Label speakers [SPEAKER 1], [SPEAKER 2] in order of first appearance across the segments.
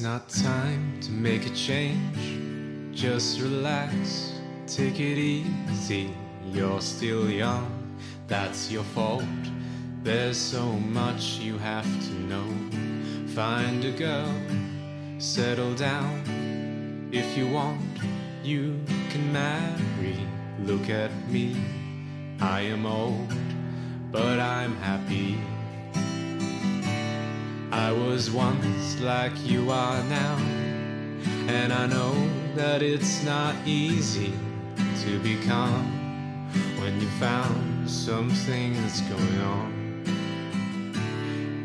[SPEAKER 1] It's not time to make a change. Just relax, take it easy. You're still young, that's your fault. There's so much you have to know. Find a girl, settle down. If you want, you can marry. Look at me, I am old, but I'm happy. I was once like you are now, and I know that it's not easy to be calm when you found something that's going on.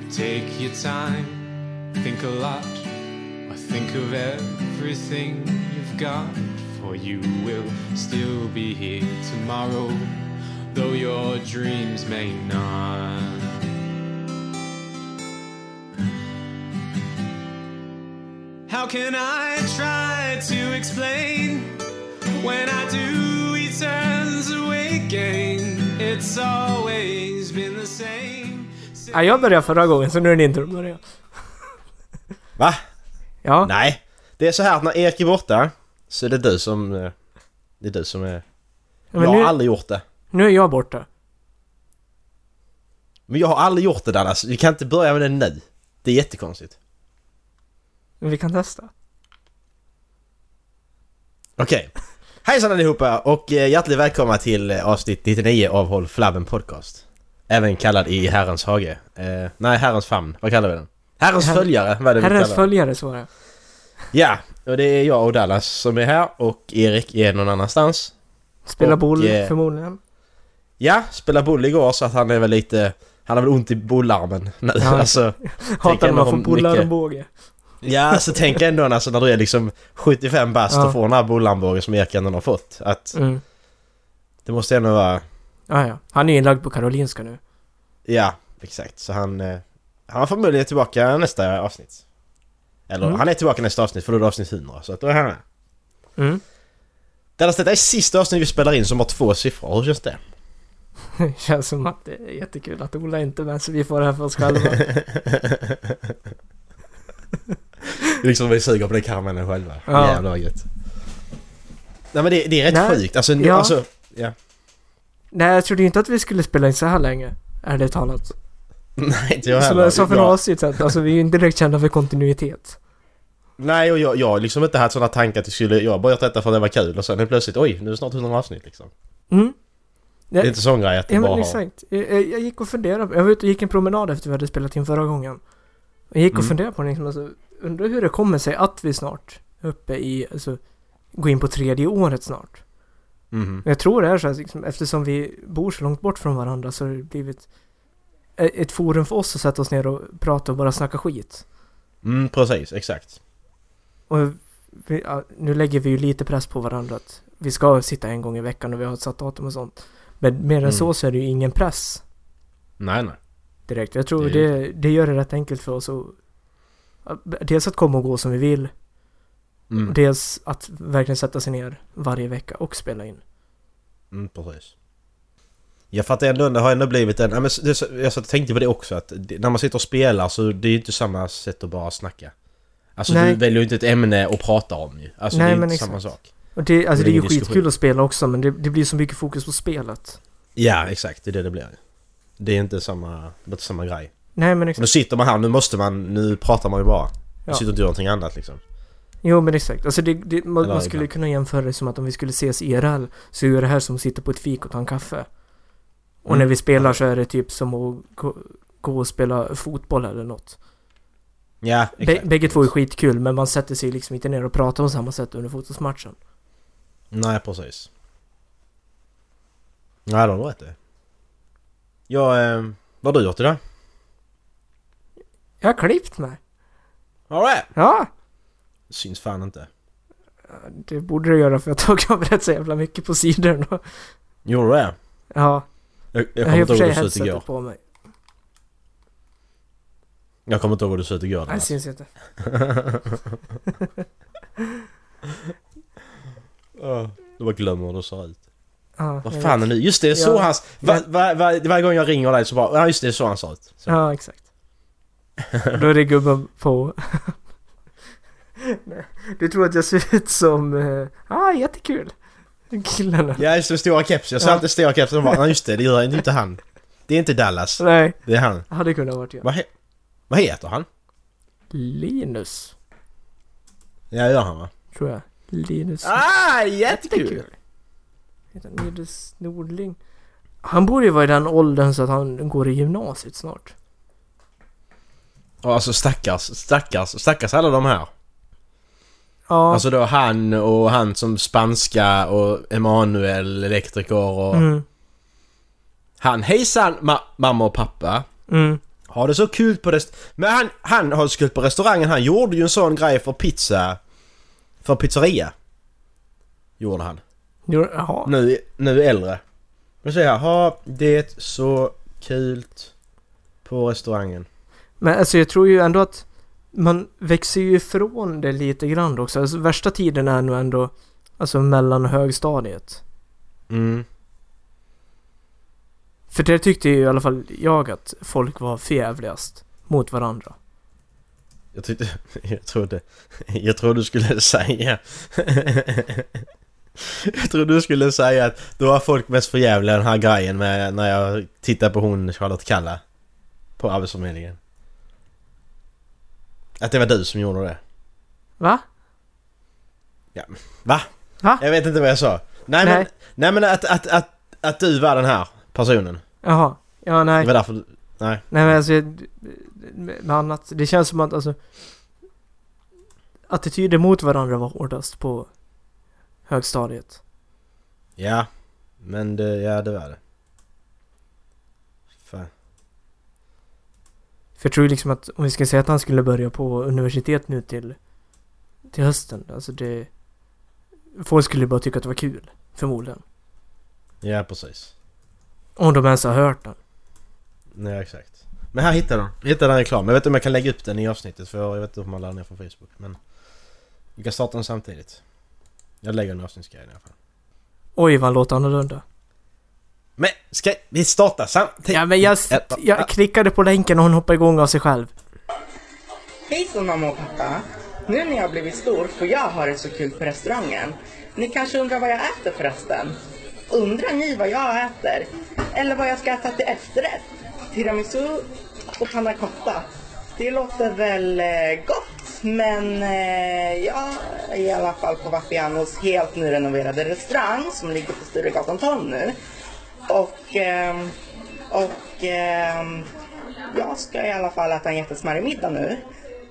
[SPEAKER 1] Take your time, think a lot, or think of everything you've got, for you will still be here tomorrow, though your dreams may not. How can I try to explain when I do he turns away again? It's always been the same.
[SPEAKER 2] Ja, jag började förra gången så nu är det din tur att börja.
[SPEAKER 3] Va?
[SPEAKER 2] Ja.
[SPEAKER 3] Nej. Det är så här att när Erik är borta så är det du som... eh, Det är du som är...
[SPEAKER 2] Ja,
[SPEAKER 3] jag
[SPEAKER 2] men
[SPEAKER 3] har
[SPEAKER 2] nu,
[SPEAKER 3] aldrig gjort det.
[SPEAKER 2] nu är jag borta.
[SPEAKER 3] Men jag har aldrig gjort det Dallas. Vi kan inte börja med det nu. Det är jättekonstigt.
[SPEAKER 2] Men vi kan testa.
[SPEAKER 3] Okej. Hejsan allihopa och eh, hjärtligt välkomna till eh, avsnitt 99 av Håll Flabben Podcast. Även kallad i Herrens hage. Eh, nej, Herrens famn. Vad kallar vi den? Herrens
[SPEAKER 2] Herr-
[SPEAKER 3] följare, vad är det vi
[SPEAKER 2] Herrens
[SPEAKER 3] kallar den?
[SPEAKER 2] följare svarar jag.
[SPEAKER 3] Ja, och det är jag och Dallas som är här och Erik är någon annanstans.
[SPEAKER 2] Spela
[SPEAKER 3] Och,
[SPEAKER 2] boll
[SPEAKER 3] eh,
[SPEAKER 2] förmodligen.
[SPEAKER 3] Ja, spelade boll igår så att han är väl lite... Han har väl ont i bollarmen nu.
[SPEAKER 2] Ja.
[SPEAKER 3] alltså,
[SPEAKER 2] Hatar när man får bollar och båge.
[SPEAKER 3] ja, alltså tänk ändå alltså, när du är liksom 75 bast
[SPEAKER 2] Ja.
[SPEAKER 3] och får den här bollarmbågen som ändå har fått. Att
[SPEAKER 2] Mm.
[SPEAKER 3] det måste ändå vara...
[SPEAKER 2] Ja, ja. Han är inlagd på Karolinska nu.
[SPEAKER 3] Ja, exakt. Så han... Eh, han var förmodligen tillbaka nästa avsnitt. Eller
[SPEAKER 2] Mm.
[SPEAKER 3] han är tillbaka nästa avsnitt för då är det avsnitt 100. Så att då är han med.
[SPEAKER 2] Mm.
[SPEAKER 3] Dallas, detta är sista avsnitt vi spelar in som har två siffror. Hur känns det?
[SPEAKER 2] Känns som att det är jättekul att Ola inte är med så vi får det här för oss själva.
[SPEAKER 3] liksom vi suger på den karamellen själva.
[SPEAKER 2] Ja.
[SPEAKER 3] Jävlar vad gött. Nej men det, det är rätt
[SPEAKER 2] Nej,
[SPEAKER 3] sjukt. Alltså, nu,
[SPEAKER 2] ja.
[SPEAKER 3] alltså... Ja.
[SPEAKER 2] Nej, jag trodde inte att vi skulle spela in så här länge. Ärligt talat.
[SPEAKER 3] Nej, inte jag
[SPEAKER 2] Som
[SPEAKER 3] heller.
[SPEAKER 2] jag sa för några avsnitt alltså vi är ju inte direkt kända för kontinuitet.
[SPEAKER 3] Nej, och jag jag har liksom inte haft sådana tankar att vi skulle... Jag har bara gjort detta för att det var kul och sen är plötsligt oj, nu är det snart 100 avsnitt liksom.
[SPEAKER 2] Mm.
[SPEAKER 3] Det är inte sån grej att det
[SPEAKER 2] Ja
[SPEAKER 3] bara
[SPEAKER 2] men
[SPEAKER 3] har...
[SPEAKER 2] exakt. Jag, jag jag gick och funderade. Jag var ute och gick en promenad efter vi hade spelat in förra gången. Jag gick och
[SPEAKER 3] Mm.
[SPEAKER 2] funderade på det liksom, alltså, undrar hur det kommer sig att vi snart uppe i, alltså, går in på tredje året snart. Men jag tror det är så här, liksom, eftersom vi bor så långt bort från varandra så har det blivit ett forum för oss att sätta oss ner och prata och bara snacka skit.
[SPEAKER 3] Mm, precis. Exakt.
[SPEAKER 2] Och vi, ja, nu lägger vi ju lite press på varandra att vi ska sitta en gång i veckan och vi har ett satt datum och sånt. Men mer än
[SPEAKER 3] Mm.
[SPEAKER 2] så så är det ju ingen press
[SPEAKER 3] Nej, nej.
[SPEAKER 2] direkt. Jag tror
[SPEAKER 3] Det
[SPEAKER 2] det, det, gör det rätt enkelt för oss att dels att komma och gå som vi vill.
[SPEAKER 3] Mm.
[SPEAKER 2] Dels att verkligen sätta sig ner varje vecka och spela in.
[SPEAKER 3] Mm, precis. Jag fattar ändå, det har ändå blivit en... men jag tänkte på det också att när man sitter och spelar så det är ju inte samma sätt att bara snacka. Alltså
[SPEAKER 2] Nej.
[SPEAKER 3] du väljer ju inte ett ämne att prata om ju. Alltså
[SPEAKER 2] Nej,
[SPEAKER 3] det är
[SPEAKER 2] men
[SPEAKER 3] inte samma
[SPEAKER 2] exakt.
[SPEAKER 3] sak.
[SPEAKER 2] Och det, alltså
[SPEAKER 3] Det
[SPEAKER 2] det
[SPEAKER 3] är
[SPEAKER 2] ju
[SPEAKER 3] diskussion.
[SPEAKER 2] skitkul att spela också men det, det blir så mycket fokus på spelet.
[SPEAKER 3] Ja, exakt. Det är det det blir. Det är inte samma, det är inte samma grej.
[SPEAKER 2] Nej men
[SPEAKER 3] Nu
[SPEAKER 2] exakt.
[SPEAKER 3] sitter man här, nu måste man, nu pratar man ju bara. Nu
[SPEAKER 2] Ja.
[SPEAKER 3] sitter och inte gör någonting annat liksom.
[SPEAKER 2] Jo men exakt. Alltså det, det, man, man skulle kunna jämföra det som att om vi skulle ses IRL så är det här som att sitta på ett fik och ta en kaffe. Och
[SPEAKER 3] Mm.
[SPEAKER 2] när vi spelar så är det typ som att gå, gå och spela fotboll eller något.
[SPEAKER 3] Ja, exakt.
[SPEAKER 2] bägge två är skitkul men man sätter sig liksom inte ner och pratar på samma sätt under fotbollsmatchen.
[SPEAKER 3] Nej, precis. Nej, det har du rätt i. Ja, eh, vad har du gjort idag?
[SPEAKER 2] Jag har klippt mig.
[SPEAKER 3] Har du det?
[SPEAKER 2] Ja!
[SPEAKER 3] Syns fan inte.
[SPEAKER 2] Det borde du göra för jag tog av rätt så jävla mycket på sidorna.
[SPEAKER 3] Gjorde du det?
[SPEAKER 2] Ja.
[SPEAKER 3] Jag, jag kommer inte ihåg hur du såg ut igår.
[SPEAKER 2] på mig.
[SPEAKER 3] Jag kommer inte ihåg hur du såg ut igår.
[SPEAKER 2] Nej, det syns inte.
[SPEAKER 3] Ja, Du bara glömmer hur du ser ut.
[SPEAKER 2] Ja,
[SPEAKER 3] Vad fan är nu? Just det, så
[SPEAKER 2] Ja.
[SPEAKER 3] hans... Va, va, va, varje gång jag ringer dig så bara... Ja just det, så han ser ut. Så.
[SPEAKER 2] Ja, exakt. Då är det gubben på... Du tror att jag ser ut som... Uh, ah, jättekul! Killarna.
[SPEAKER 3] Ja just det, stora keps. Jag sa
[SPEAKER 2] Ja.
[SPEAKER 3] alltid stora keps och bara, "Nej, just det, det gör inte han. Det är inte Dallas.
[SPEAKER 2] Nej,
[SPEAKER 3] Det är han.
[SPEAKER 2] hade kunnat varit jag.
[SPEAKER 3] Vad, he- vad heter han?
[SPEAKER 2] Linus,
[SPEAKER 3] Ja, gör han va?
[SPEAKER 2] tror jag. Linus.
[SPEAKER 3] Ah, jättekul!
[SPEAKER 2] Heter han Linus Nordling. Han borde ju vara i den åldern så att han går i gymnasiet snart.
[SPEAKER 3] Alltså stackars, stackars, stackars alla de här.
[SPEAKER 2] Ja.
[SPEAKER 3] Alltså då han och han som spanska och Emanuel elektriker och
[SPEAKER 2] mm,
[SPEAKER 3] han. Hejsan ma- mamma och pappa.
[SPEAKER 2] mm.
[SPEAKER 3] Har det så kul på rest... Men han, han har så kul på restaurangen. Han gjorde ju en sån grej för pizza... För pizzeria. Gjorde han.
[SPEAKER 2] Jo, Jaha.
[SPEAKER 3] Nu, nu äldre. Nu säger jag, ha det så kul på restaurangen.
[SPEAKER 2] Men alltså jag tror ju ändå att man växer ju ifrån det lite grann också. Alltså, värsta tiden är nog ändå alltså mellan och högstadiet.
[SPEAKER 3] Mm.
[SPEAKER 2] För det tyckte ju i alla fall jag att folk var förjävligast mot varandra.
[SPEAKER 3] Jag tyckte... Jag trodde... Jag trodde du skulle säga... Jag trodde du skulle säga att då var folk mest förjävliga den här grejen med när jag tittade på hon Charlotte Kalla. På Arbetsförmedlingen. Att det var du som gjorde det.
[SPEAKER 2] Va?
[SPEAKER 3] Va?
[SPEAKER 2] Va?
[SPEAKER 3] Jag vet inte vad jag sa. Nej,
[SPEAKER 2] Nej.
[SPEAKER 3] men, nej men att, att, att, att du var den här personen.
[SPEAKER 2] Jaha. Ja,
[SPEAKER 3] Det
[SPEAKER 2] nej.
[SPEAKER 3] var därför du... Nej.
[SPEAKER 2] Nej men alltså, med annat. Det känns som att alltså attityder mot varandra var hårdast på högstadiet.
[SPEAKER 3] Ja. Men det, ja det var det. Fan.
[SPEAKER 2] För jag tror liksom att om vi ska säga att han skulle börja på universitet nu till, till hösten. Alltså det... Folk skulle bara tycka att det var kul. Förmodligen.
[SPEAKER 3] Ja precis.
[SPEAKER 2] Om de ens har hört den.
[SPEAKER 3] Nej exakt. Men här hittar den. Jag hittade den reklam. Jag vet inte om jag kan lägga upp den i avsnittet för jag vet inte om man laddar ner från Facebook. Men vi kan starta den samtidigt. Jag lägger den i avsnittsgrejen i alla fall.
[SPEAKER 2] Oj vad låter annorlunda.
[SPEAKER 3] Men ska vi starta samtidigt?
[SPEAKER 2] Ja men jag,
[SPEAKER 3] Ja,
[SPEAKER 2] jag klickade på länken och hon hoppade igång av sig själv.
[SPEAKER 4] Hejsan mamma och pappa! Nu när jag har blivit stor får jag ha det så kul på restaurangen. Ni kanske undrar vad jag äter förresten? Undrar ni vad jag äter? Eller vad jag ska äta till efterrätt? Tiramisu och panna cotta. Det låter väl eh, gott, men eh, jag är i alla fall på Vapianos helt nyrenoverade restaurang som ligger på Sturegatan 12 nu. Och, ehm, och ehm, jag ska i alla fall äta en jättesmarrig middag nu.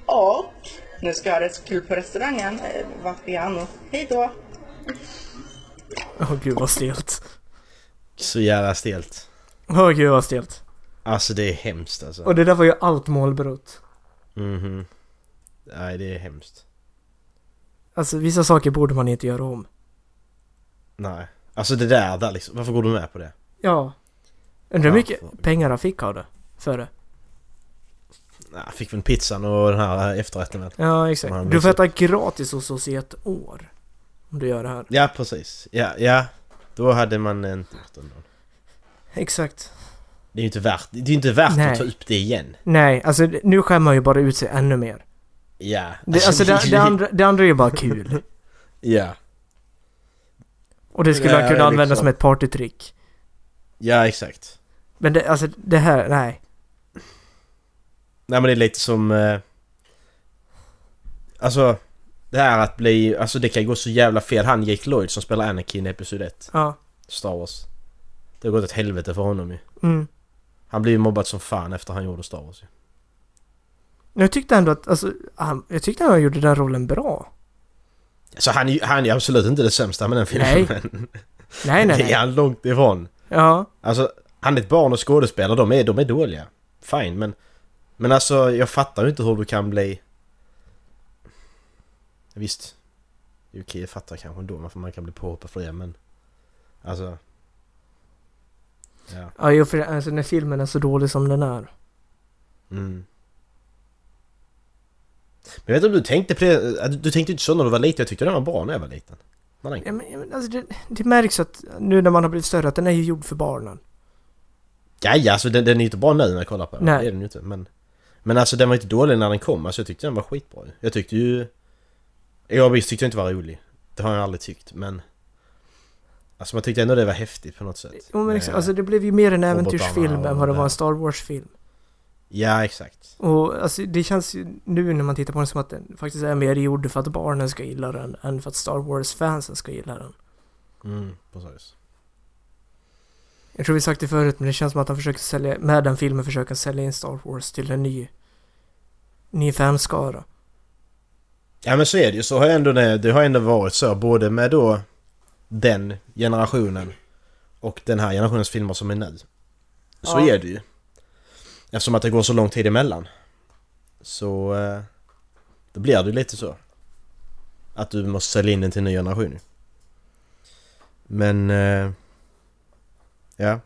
[SPEAKER 4] Och nu ska jag ha det så kul på restaurangen. Eh, Vapiano. Hej då!
[SPEAKER 2] Åh gud vad stelt.
[SPEAKER 3] Så jävla stelt.
[SPEAKER 2] Åh gud vad stelt.
[SPEAKER 3] Alltså det är hemskt alltså.
[SPEAKER 2] Och det där var ju allt målbrott.
[SPEAKER 3] Mhm. Nej det är hemskt.
[SPEAKER 2] Alltså vissa saker borde man inte göra om.
[SPEAKER 3] Nej. Alltså det där, där liksom. Varför går du med på det?
[SPEAKER 2] Ja. Undrar hur mycket pengar han fick av det. För det.
[SPEAKER 3] Nej, fick väl pizzan och den här efterrätten väl.
[SPEAKER 2] Ja exakt. Du får äta gratis hos oss i ett år. Om du gör det här.
[SPEAKER 3] Ja precis. Ja, ja. Då hade man inte gjort det.
[SPEAKER 2] Exakt.
[SPEAKER 3] Det är ju inte värt, det är inte värt
[SPEAKER 2] Nej.
[SPEAKER 3] att ta upp det igen.
[SPEAKER 2] Nej, alltså nu skämmer man ju bara ut sig ännu mer.
[SPEAKER 3] Ja.
[SPEAKER 2] Det, alltså det, det, andra, det andra är ju bara kul.
[SPEAKER 3] Ja.
[SPEAKER 2] Och det skulle
[SPEAKER 3] är
[SPEAKER 2] kunna använda
[SPEAKER 3] liksom-
[SPEAKER 2] som ett partytrick.
[SPEAKER 3] Ja exakt.
[SPEAKER 2] Men det, alltså det här, nej.
[SPEAKER 3] Nej men det är lite som... Eh, alltså... Det här att bli... Alltså det kan gå så jävla fel. Han Jake Lloyd som spelar Anakin i Episod 1.
[SPEAKER 2] Ja.
[SPEAKER 3] Star Wars. Det har gått ett helvete för honom ju.
[SPEAKER 2] Mm.
[SPEAKER 3] Han blev ju mobbad som fan efter han gjorde Star Wars ju.
[SPEAKER 2] Jag tyckte ändå att, alltså, han, jag tyckte han gjorde den rollen bra.
[SPEAKER 3] Så han han är absolut inte det sämsta med den filmen.
[SPEAKER 2] Nej.
[SPEAKER 3] men
[SPEAKER 2] Nej, nej,
[SPEAKER 3] Det är
[SPEAKER 2] nej.
[SPEAKER 3] han långt ifrån.
[SPEAKER 2] Ja.
[SPEAKER 3] Alltså, han är ett barn och skådespelare, de är, de är dåliga. Fine, men... Men alltså, jag fattar ju inte hur du kan bli... Visst. Okej, jag fattar kanske ändå varför man kan bli påhoppad för det, men... Alltså... Ja.
[SPEAKER 2] Ja, jo, för alltså när filmen är så dålig som den är.
[SPEAKER 3] Mm. Men jag vet inte om du tänkte på det... Du tänkte inte så när du var liten, jag tyckte den var bra när jag var liten. När den
[SPEAKER 2] Ja, men, alltså det, det märks att nu när man har blivit större att den är ju gjord för barnen.
[SPEAKER 3] Ja, ja, alltså den, den är ju inte bra nu när jag kollar på den.
[SPEAKER 2] Nej.
[SPEAKER 3] Det är den ju inte. Men, men alltså den var inte dålig när den kom. Alltså jag tyckte den var skitbra. Jag tyckte ju... Jag visst tyckte jag inte var rolig. Det har jag aldrig tyckt, men... Alltså man tyckte ändå det var häftigt på något sätt.
[SPEAKER 2] Jo men exakt, alltså det blev ju mer en äventyrsfilm än vad det
[SPEAKER 3] det.
[SPEAKER 2] var en Star Wars-film.
[SPEAKER 3] Ja, exakt.
[SPEAKER 2] Och alltså det känns ju nu när man tittar på den som att den faktiskt är mer gjord för att barnen ska gilla den än för att Star Wars-fansen ska gilla den.
[SPEAKER 3] Mm, precis.
[SPEAKER 2] Jag tror vi sagt det förut men det känns som att han försöker sälja, med den filmen försöker han sälja in Star Wars till en ny, ny fanskara.
[SPEAKER 3] Ja men så är det ju. Så har ändå det, det har ändå varit så både med då den generationen och den här generationens filmer som är nu. Så
[SPEAKER 2] Ja.
[SPEAKER 3] är det ju. Eftersom att det går så lång tid emellan. Så... Eh, då blir det ju lite så. Att du måste sälja in den till en ny generation. Men... Eh, ja.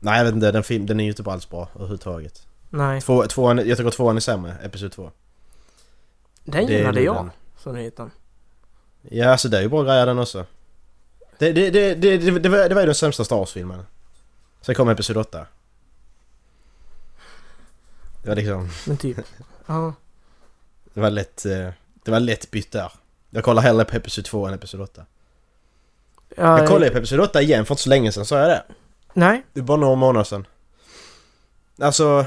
[SPEAKER 3] Nej jag vet inte, den, film, den är ju inte alls bra överhuvudtaget.
[SPEAKER 2] Nej,
[SPEAKER 3] Två, tvåan, jag tycker tvåan är sämre, Episod 2.
[SPEAKER 2] den
[SPEAKER 3] Det
[SPEAKER 2] gillade jag.
[SPEAKER 3] den.
[SPEAKER 2] Den heter.
[SPEAKER 3] Ja, alltså det är ju bra grejer den också. Det, det, det, det, det, det, var, det var ju den sämsta Star Wars-filmen. Sen kom Episod 8. Det var liksom...
[SPEAKER 2] Men typ. ja.
[SPEAKER 3] Det var lätt... eh, Det var lätt bytt där. Jag kollar hellre på Episod 2 än Episod 8.
[SPEAKER 2] ja
[SPEAKER 3] Jag kollade på Episod 8 igen för inte så länge sedan, sa jag det?
[SPEAKER 2] Nej.
[SPEAKER 3] Det är bara några månader sedan. Alltså...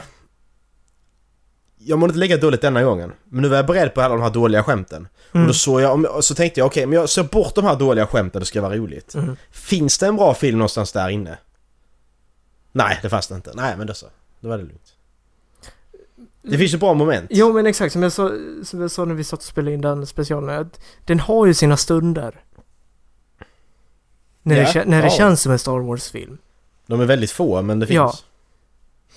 [SPEAKER 3] Jag mådde inte lika dåligt denna gången. Men nu var jag beredd på alla de här dåliga skämten. Och
[SPEAKER 2] Mm.
[SPEAKER 3] då såg jag, om- så tänkte jag okej, men jag ser bort de här dåliga skämten, det ska vara roligt.
[SPEAKER 2] Mm.
[SPEAKER 3] Finns det en bra film någonstans där inne? Nej, det fanns det inte. Nej, men då så. Då var det lugnt. Det finns ju bra moment.
[SPEAKER 2] Jo men exakt, som jag sa, som jag sa när vi satt och spelade in den specialen, att den har ju sina stunder. När,
[SPEAKER 3] Ja,
[SPEAKER 2] det, när det känns som en Star Wars-film.
[SPEAKER 3] De är väldigt få, men det finns.
[SPEAKER 2] Ja.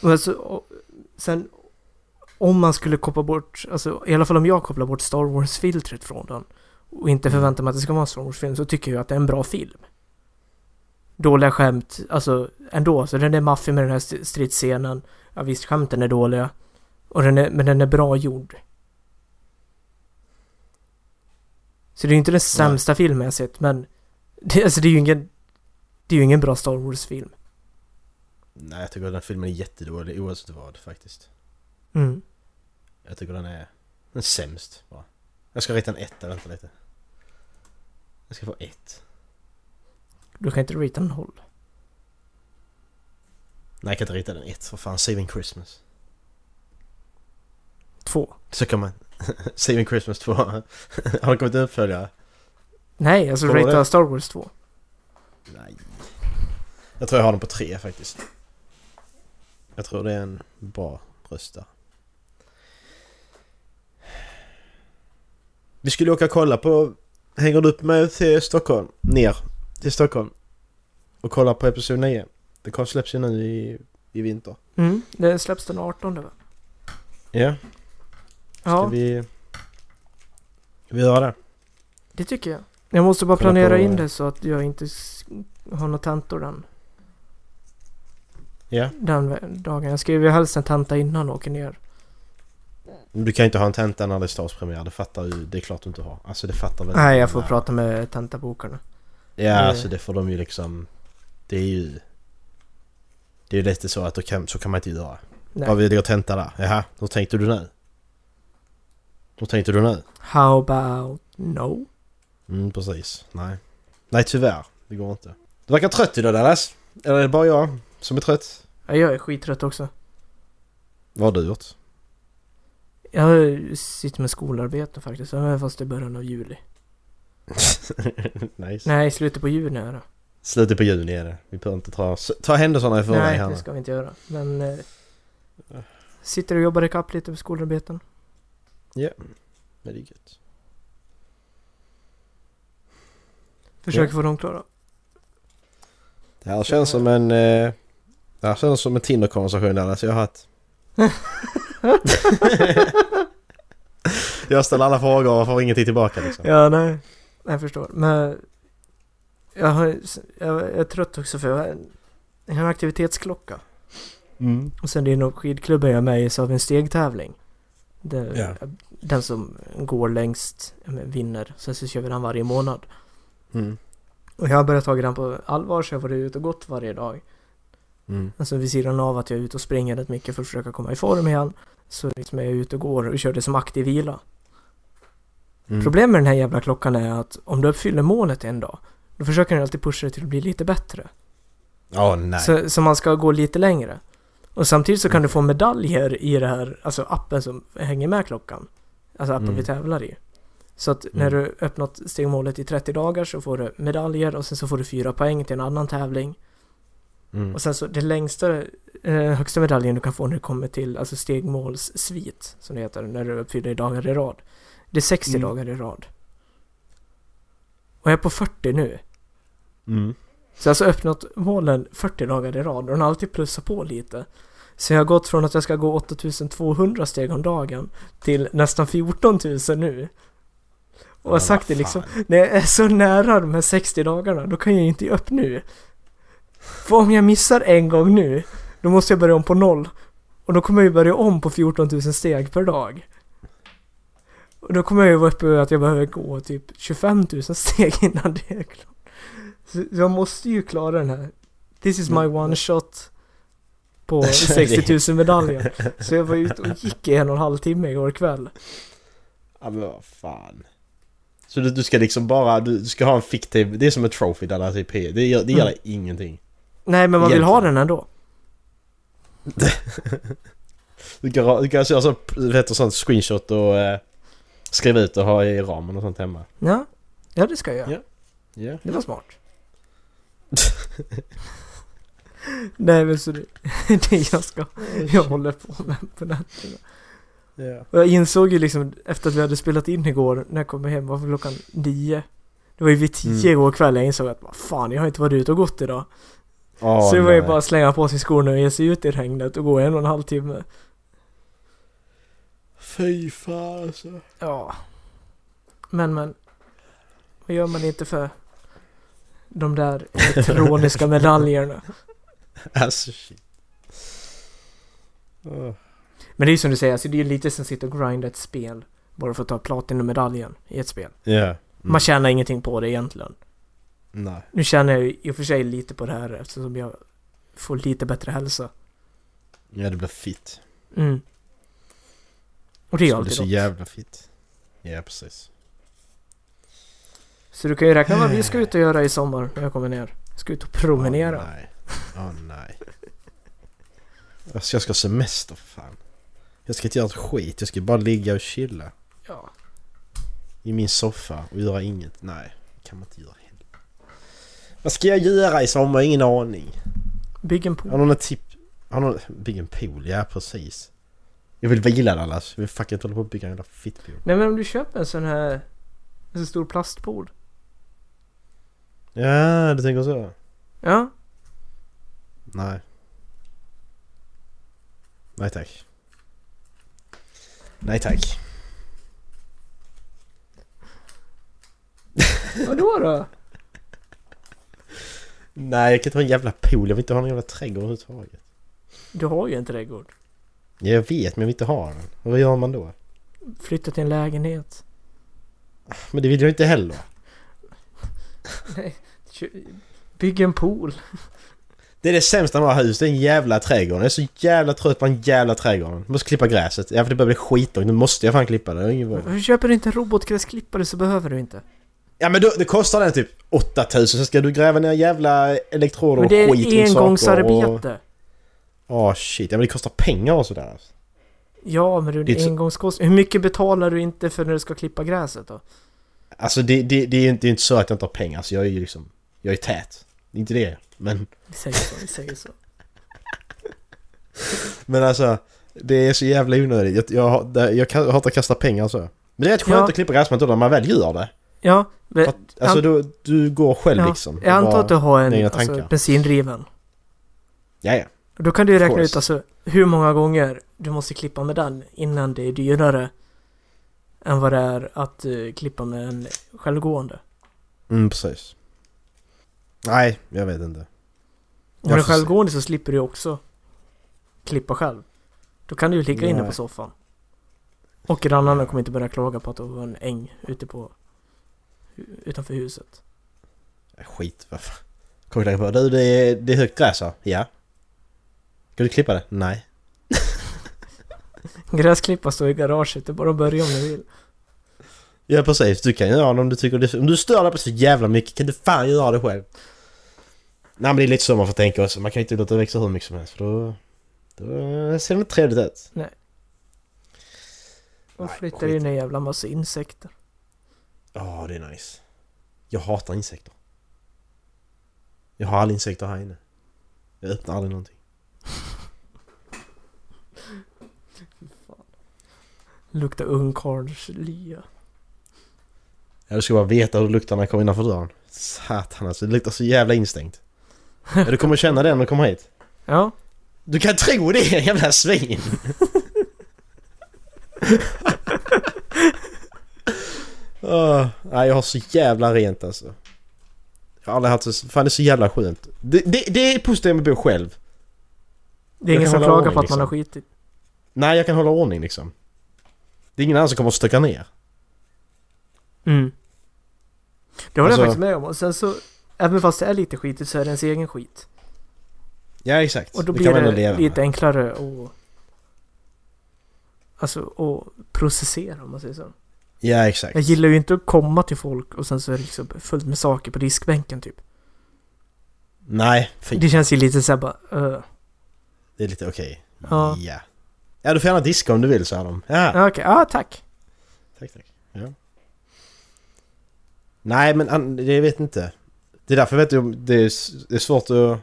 [SPEAKER 2] Och alltså, och, sen om man skulle koppla bort, alltså i alla fall om jag kopplar bort Star Wars-filtret från den och inte
[SPEAKER 3] Mm.
[SPEAKER 2] förväntar mig att det ska vara en Star Wars-film så tycker jag att det är en bra film. Dåliga skämt, alltså ändå, så den är maffig med den här st- stridsscenen. Ja visst, skämten är dåliga. Och den är, men den är bra gjord. Så det är ju inte den sämsta filmen jag sett, men det, alltså det är ju ingen, det är ju ingen bra Star Wars-film.
[SPEAKER 3] Nej, jag tycker att den filmen är jättedålig oavsett vad faktiskt.
[SPEAKER 2] Mm.
[SPEAKER 3] Jag tycker den är... Den är sämst bara. Jag ska rita en etta, vänta lite. Jag ska få ett.
[SPEAKER 2] Du kan inte rita en noll.
[SPEAKER 3] Nej, jag kan inte rita den ett. För fan, Saving Christmas.
[SPEAKER 2] Två.
[SPEAKER 3] Så kan man... Saving Christmas 2. Har det kommit en uppföljare?
[SPEAKER 2] Nej, alltså rita
[SPEAKER 3] det?
[SPEAKER 2] Star Wars 2.
[SPEAKER 3] Nej. Jag tror jag har den på tre faktiskt. Jag tror det är en bra röst där. Vi skulle åka och kolla på... Hänger du upp med till Stockholm? Ner till Stockholm. Och kolla på Episod 9. Det släpps ju nu i, i vinter.
[SPEAKER 2] Mm, det släpps den 18 va?
[SPEAKER 3] Ja, ska
[SPEAKER 2] Ja,
[SPEAKER 3] vi... Ska vi göra det?
[SPEAKER 2] det tycker jag. Jag måste bara
[SPEAKER 3] Kolla
[SPEAKER 2] planera
[SPEAKER 3] på-
[SPEAKER 2] in det så att jag inte har några tentor den,
[SPEAKER 3] Ja.
[SPEAKER 2] den dagen. Jag skriver ju helst en tenta innan och åker ner.
[SPEAKER 3] Du kan ju inte ha en tenta när det är stadspremiär. Det fattar ju... Det är klart du inte har. Alltså det fattar väl...
[SPEAKER 2] Nej, jag får prata med tentabokarna.
[SPEAKER 3] Ja,
[SPEAKER 2] Det-
[SPEAKER 3] alltså det får de ju liksom... Det är ju... Det är ju lite så att då kan, så kan man inte göra.
[SPEAKER 2] Nej.
[SPEAKER 3] Ja, vi ligger och tenta där. Jaha, hur tänkte du nu? Hur tänkte du nu?
[SPEAKER 2] How about no?
[SPEAKER 3] Mm, precis. Nej. Nej, tyvärr. Det går inte. Du verkar trött idag Dallas. Eller är det bara jag som är trött?
[SPEAKER 2] Ja, jag är skittrött också.
[SPEAKER 3] Vad har du gjort?
[SPEAKER 2] Jag sitter med skolarbete faktiskt, fast är början av juli.
[SPEAKER 3] nice.
[SPEAKER 2] Nej, slutet på juni är det.
[SPEAKER 3] Slutet på juni är det. Vi behöver inte ta, ta händelserna i förväg
[SPEAKER 2] Nej,
[SPEAKER 3] här
[SPEAKER 2] det
[SPEAKER 3] nu.
[SPEAKER 2] ska vi inte göra. Men... Eh, sitter och jobbar ikapp lite med skolarbeten.
[SPEAKER 3] Men det är gött.
[SPEAKER 2] Försöker
[SPEAKER 3] Ja.
[SPEAKER 2] få dem klara.
[SPEAKER 3] Det här känns som en... Eh, det här känns som en Tinder-konversation Dallas jag har haft. jag ställer alla frågor och får ingenting tillbaka liksom.
[SPEAKER 2] Ja, nej. Jag förstår. Men... Jag, har, jag är trött också för jag har en, jag har en aktivitetsklocka.
[SPEAKER 3] Mm.
[SPEAKER 2] Och sen det är nog skidklubben jag är med i så har vi en stegtävling. Det,
[SPEAKER 3] Ja.
[SPEAKER 2] Den som går längst vinner. Sen så kör vi den varje månad.
[SPEAKER 3] Mm.
[SPEAKER 2] Och jag har börjat ta den på allvar så jag har varit ute och gått varje dag.
[SPEAKER 3] Mm.
[SPEAKER 2] Alltså vid sidan av att jag är ute och springer rätt mycket för att försöka komma i form igen. Så liksom är jag ute och går och kör det som aktiv vila.
[SPEAKER 3] Mm.
[SPEAKER 2] Problemet med den här jävla klockan är att om du uppfyller målet en dag, då försöker den alltid pusha dig till att bli lite bättre.
[SPEAKER 3] Åh nej.
[SPEAKER 2] Så, så man ska gå lite längre. Och samtidigt så kan
[SPEAKER 3] Mm.
[SPEAKER 2] du få medaljer i det här, alltså appen som hänger med klockan. Alltså appen
[SPEAKER 3] Mm.
[SPEAKER 2] vi tävlar i. Så att när
[SPEAKER 3] Mm.
[SPEAKER 2] du öppnat stegmålet i 30 dagar så får du medaljer och sen så får du fyra poäng till en annan tävling.
[SPEAKER 3] Mm.
[SPEAKER 2] Och sen så det längsta, eh, högsta medaljen du kan få när det kommer till alltså stegmålssvit, som det heter, när du uppfyller dagar i rad. Det är 60
[SPEAKER 3] Mm.
[SPEAKER 2] dagar i rad. Och jag är på 40 nu.
[SPEAKER 3] Mm.
[SPEAKER 2] Så jag har alltså öppnat målen 40 dagar i rad och den har alltid plussat på lite. Så jag har gått från att jag ska gå 8200 steg om dagen till nästan 14 000 nu. Och jag har sagt det liksom, när jag är så nära de här 60 dagarna, då kan jag ju inte ge upp nu. För om jag missar en gång nu, då måste jag börja om på noll. Och då kommer jag ju börja om på 14 000 steg per dag. Och då kommer jag ju vara uppe att jag behöver gå typ 25 000 steg innan det är klart. Så jag måste ju klara den här. This is my one shot. På 60 000 medaljer. Så jag var ute och gick i en och en halv timme igår kväll.
[SPEAKER 3] Ja men vad fan. Så du, du ska liksom bara, du, du ska ha en fiktiv, det är som en trophy där alltså. Det, gör- det ger
[SPEAKER 2] Mm.
[SPEAKER 3] dig ingenting.
[SPEAKER 2] Nej men man vill ha den ändå.
[SPEAKER 3] Du kan, du kan köra så, du vet, sånt screenshot och eh, skriva ut och ha i ramen och sånt hemma.
[SPEAKER 2] Ja, ja det ska jag göra.
[SPEAKER 3] Ja. Ja.
[SPEAKER 2] Det var smart. Nej men så det, det jag ska, jag håller på med på nätterna.
[SPEAKER 3] Ja.
[SPEAKER 2] Och jag insåg ju liksom efter att vi hade spelat in igår när jag kom hem var klockan nio. Det var ju vid tio
[SPEAKER 3] Mm.
[SPEAKER 2] igår kväll jag insåg att vad fan jag har inte varit ute och gått idag.
[SPEAKER 3] Åh,
[SPEAKER 2] så det var ju bara att slänga på sig skorna och ge sig ut i regnet och gå en och en halv timme.
[SPEAKER 3] Fy fan alltså.
[SPEAKER 2] Ja. Men men. Vad gör man inte för de där elektroniska medaljerna?
[SPEAKER 3] Alltså shit.
[SPEAKER 2] Men det är ju som du säger, alltså det är ju lite som att sitta och grinda ett spel. Bara för att ta Platinum-medaljen i ett spel.
[SPEAKER 3] Ja. Mm.
[SPEAKER 2] Man tjänar ingenting på det egentligen.
[SPEAKER 3] Nej.
[SPEAKER 2] Nu tjänar jag ju i och för sig lite på det här eftersom jag får lite bättre hälsa.
[SPEAKER 3] Ja det blir fit.
[SPEAKER 2] Mm. Och det är alltid
[SPEAKER 3] så jävla fit. Ja precis.
[SPEAKER 2] Så du kan ju räkna vad vi ska ut och göra i sommar när jag kommer ner. Jag ska ut och promenera.
[SPEAKER 3] Åh nej. Åh nej. Alltså jag ska ha semester för fan. Jag ska inte göra ett skit. Jag ska bara ligga och chilla.
[SPEAKER 2] Ja.
[SPEAKER 3] I min soffa och göra inget. Nej, det kan man inte göra heller. Vad ska jag göra i sommar? Ingen aning.
[SPEAKER 2] Bygg en
[SPEAKER 3] Har
[SPEAKER 2] pool.
[SPEAKER 3] någon ett tipp? Har någon... Bygga en pool? Ja, precis. Jag vill vila Dallas. Jag vill fucking hålla på och bygga en jävla fittpool.
[SPEAKER 2] Nej men om du köper en sån här... En sån stor plastpool.
[SPEAKER 3] Ja, du tänker så?
[SPEAKER 2] Ja.
[SPEAKER 3] Nej. Nej tack. Nej tack.
[SPEAKER 2] Vadå då?
[SPEAKER 3] Nej, jag kan inte ha en jävla pool. Jag vill inte ha någon jävla trädgård överhuvudtaget.
[SPEAKER 2] Du har ju en trädgård.
[SPEAKER 3] Ja, jag vet, men jag vill inte ha den. Och vad gör man då?
[SPEAKER 2] Flytta till en lägenhet.
[SPEAKER 3] Men det vill jag inte heller.
[SPEAKER 2] Nej. Bygg en pool.
[SPEAKER 3] Det är det sämsta med att ha hus, det är en jävla trädgård. Jag är så jävla trött på en jävla trädgård. Jag måste klippa gräset. Ja, för det börjar bli skitlångt. Nu måste jag fan klippa det. Val.
[SPEAKER 2] Varför köper du inte en robotgräsklippare så behöver du inte.
[SPEAKER 3] Ja men då, det kostar den typ 8000 så ska du gräva ner jävla elektroder
[SPEAKER 2] Men
[SPEAKER 3] och
[SPEAKER 2] det
[SPEAKER 3] skit
[SPEAKER 2] är
[SPEAKER 3] runt saker och...
[SPEAKER 2] engångsarbete.
[SPEAKER 3] Åh shit, ja men det kostar pengar och sådär. alltså.
[SPEAKER 2] Ja, men du, det
[SPEAKER 3] är så-
[SPEAKER 2] engångskostnad. Hur mycket betalar du inte för när du ska klippa gräset då?
[SPEAKER 3] Alltså det, det, det är inte, det är inte så att jag inte har pengar, så jag är ju liksom... Jag är tät. Det är inte det. Men,
[SPEAKER 2] Vi säger så, vi säger så.
[SPEAKER 3] men alltså... Det är så jävla onödigt. Jag, jag, jag, jag hatar att kasta pengar så. Men det är rätt skönt
[SPEAKER 2] Ja.
[SPEAKER 3] att klippa gräsmattor när man väl gör det.
[SPEAKER 2] Ja, men,
[SPEAKER 3] att, alltså du, du går själv
[SPEAKER 2] ja,
[SPEAKER 3] liksom.
[SPEAKER 2] jag antar att du har en alltså, bensindriven.
[SPEAKER 3] Ja, ja.
[SPEAKER 2] Och Då kan du ju räkna ut alltså hur många gånger du måste klippa med den innan det är dyrare än vad det är att eh, klippa med en självgående.
[SPEAKER 3] Mm, precis. Nej, jag vet inte.
[SPEAKER 2] Om den är
[SPEAKER 3] får se.
[SPEAKER 2] självgående så slipper du också klippa själv. Då kan du ju ligga inne
[SPEAKER 3] Nej.
[SPEAKER 2] på soffan. Och grannarna kommer inte börja klaga på att det var en äng ute på utanför huset.
[SPEAKER 3] Skit, vad fan. Kommer jag på. Du, det är, det är högt gräs här. Ja. Ska du klippa det? Nej.
[SPEAKER 2] Gräsklippa står i garaget, det är bara att börja om du vill.
[SPEAKER 3] Ja precis, du kan göra det om du tycker det Om du stör dig på så jävla mycket kan du fan göra det själv. Nej men det är lite så man får tänka också. Man kan ju inte låta det växa hur mycket som helst för då... Då ser det inte trevligt ut.
[SPEAKER 2] Och
[SPEAKER 3] Nej,
[SPEAKER 2] flyttar
[SPEAKER 3] skit
[SPEAKER 2] in en jävla massa insekter.
[SPEAKER 3] Ja, det är nice. Jag hatar insekter. Jag har alla insekter här inne. Jag öppnar aldrig någonting.
[SPEAKER 2] Luktar ungkarlslya.
[SPEAKER 3] Ja, du ska bara veta hur det luktar när jag kommer innanför dörren. Satan alltså, det luktar så jävla instängt. Ja, du kommer känna det när du kommer hit.
[SPEAKER 2] Ja,
[SPEAKER 3] Du kan tro det jävla svin! Åh, nej, jag har så jävla rent alltså. Jag har aldrig haft så... Fan det är så jävla skönt. Det, det, det är positivt med att bo själv.
[SPEAKER 2] Det är ingen som klagar
[SPEAKER 3] ordning,
[SPEAKER 2] på att man har
[SPEAKER 3] liksom.
[SPEAKER 2] skitit.
[SPEAKER 3] Nej, jag kan hålla ordning liksom. Det är ingen annan som kommer att stöka ner.
[SPEAKER 2] Mm. Det håller
[SPEAKER 3] Alltså-
[SPEAKER 2] jag faktiskt med om. Och sen så, även fast det är lite skitigt så är det ens egen skit.
[SPEAKER 3] Ja, exakt.
[SPEAKER 2] Och då
[SPEAKER 3] det
[SPEAKER 2] blir
[SPEAKER 3] kan man
[SPEAKER 2] det
[SPEAKER 3] leva
[SPEAKER 2] lite
[SPEAKER 3] med.
[SPEAKER 2] enklare att... Alltså att processera om man säger så.
[SPEAKER 3] Ja, exakt.
[SPEAKER 2] Jag gillar ju inte att komma till folk och sen så är det liksom fullt med saker på diskbänken typ.
[SPEAKER 3] Nej, fint.
[SPEAKER 2] Det känns ju lite såhär bara... Uh.
[SPEAKER 3] Det är lite okej.
[SPEAKER 2] Ja.
[SPEAKER 3] Ja. Ja, du får gärna diska om du vill, sa de. Ja,
[SPEAKER 2] Ja, Okej, ja tack.
[SPEAKER 3] tack, tack. Ja. Nej, men det vet inte. Det är därför vet jag det är, det är svårt att...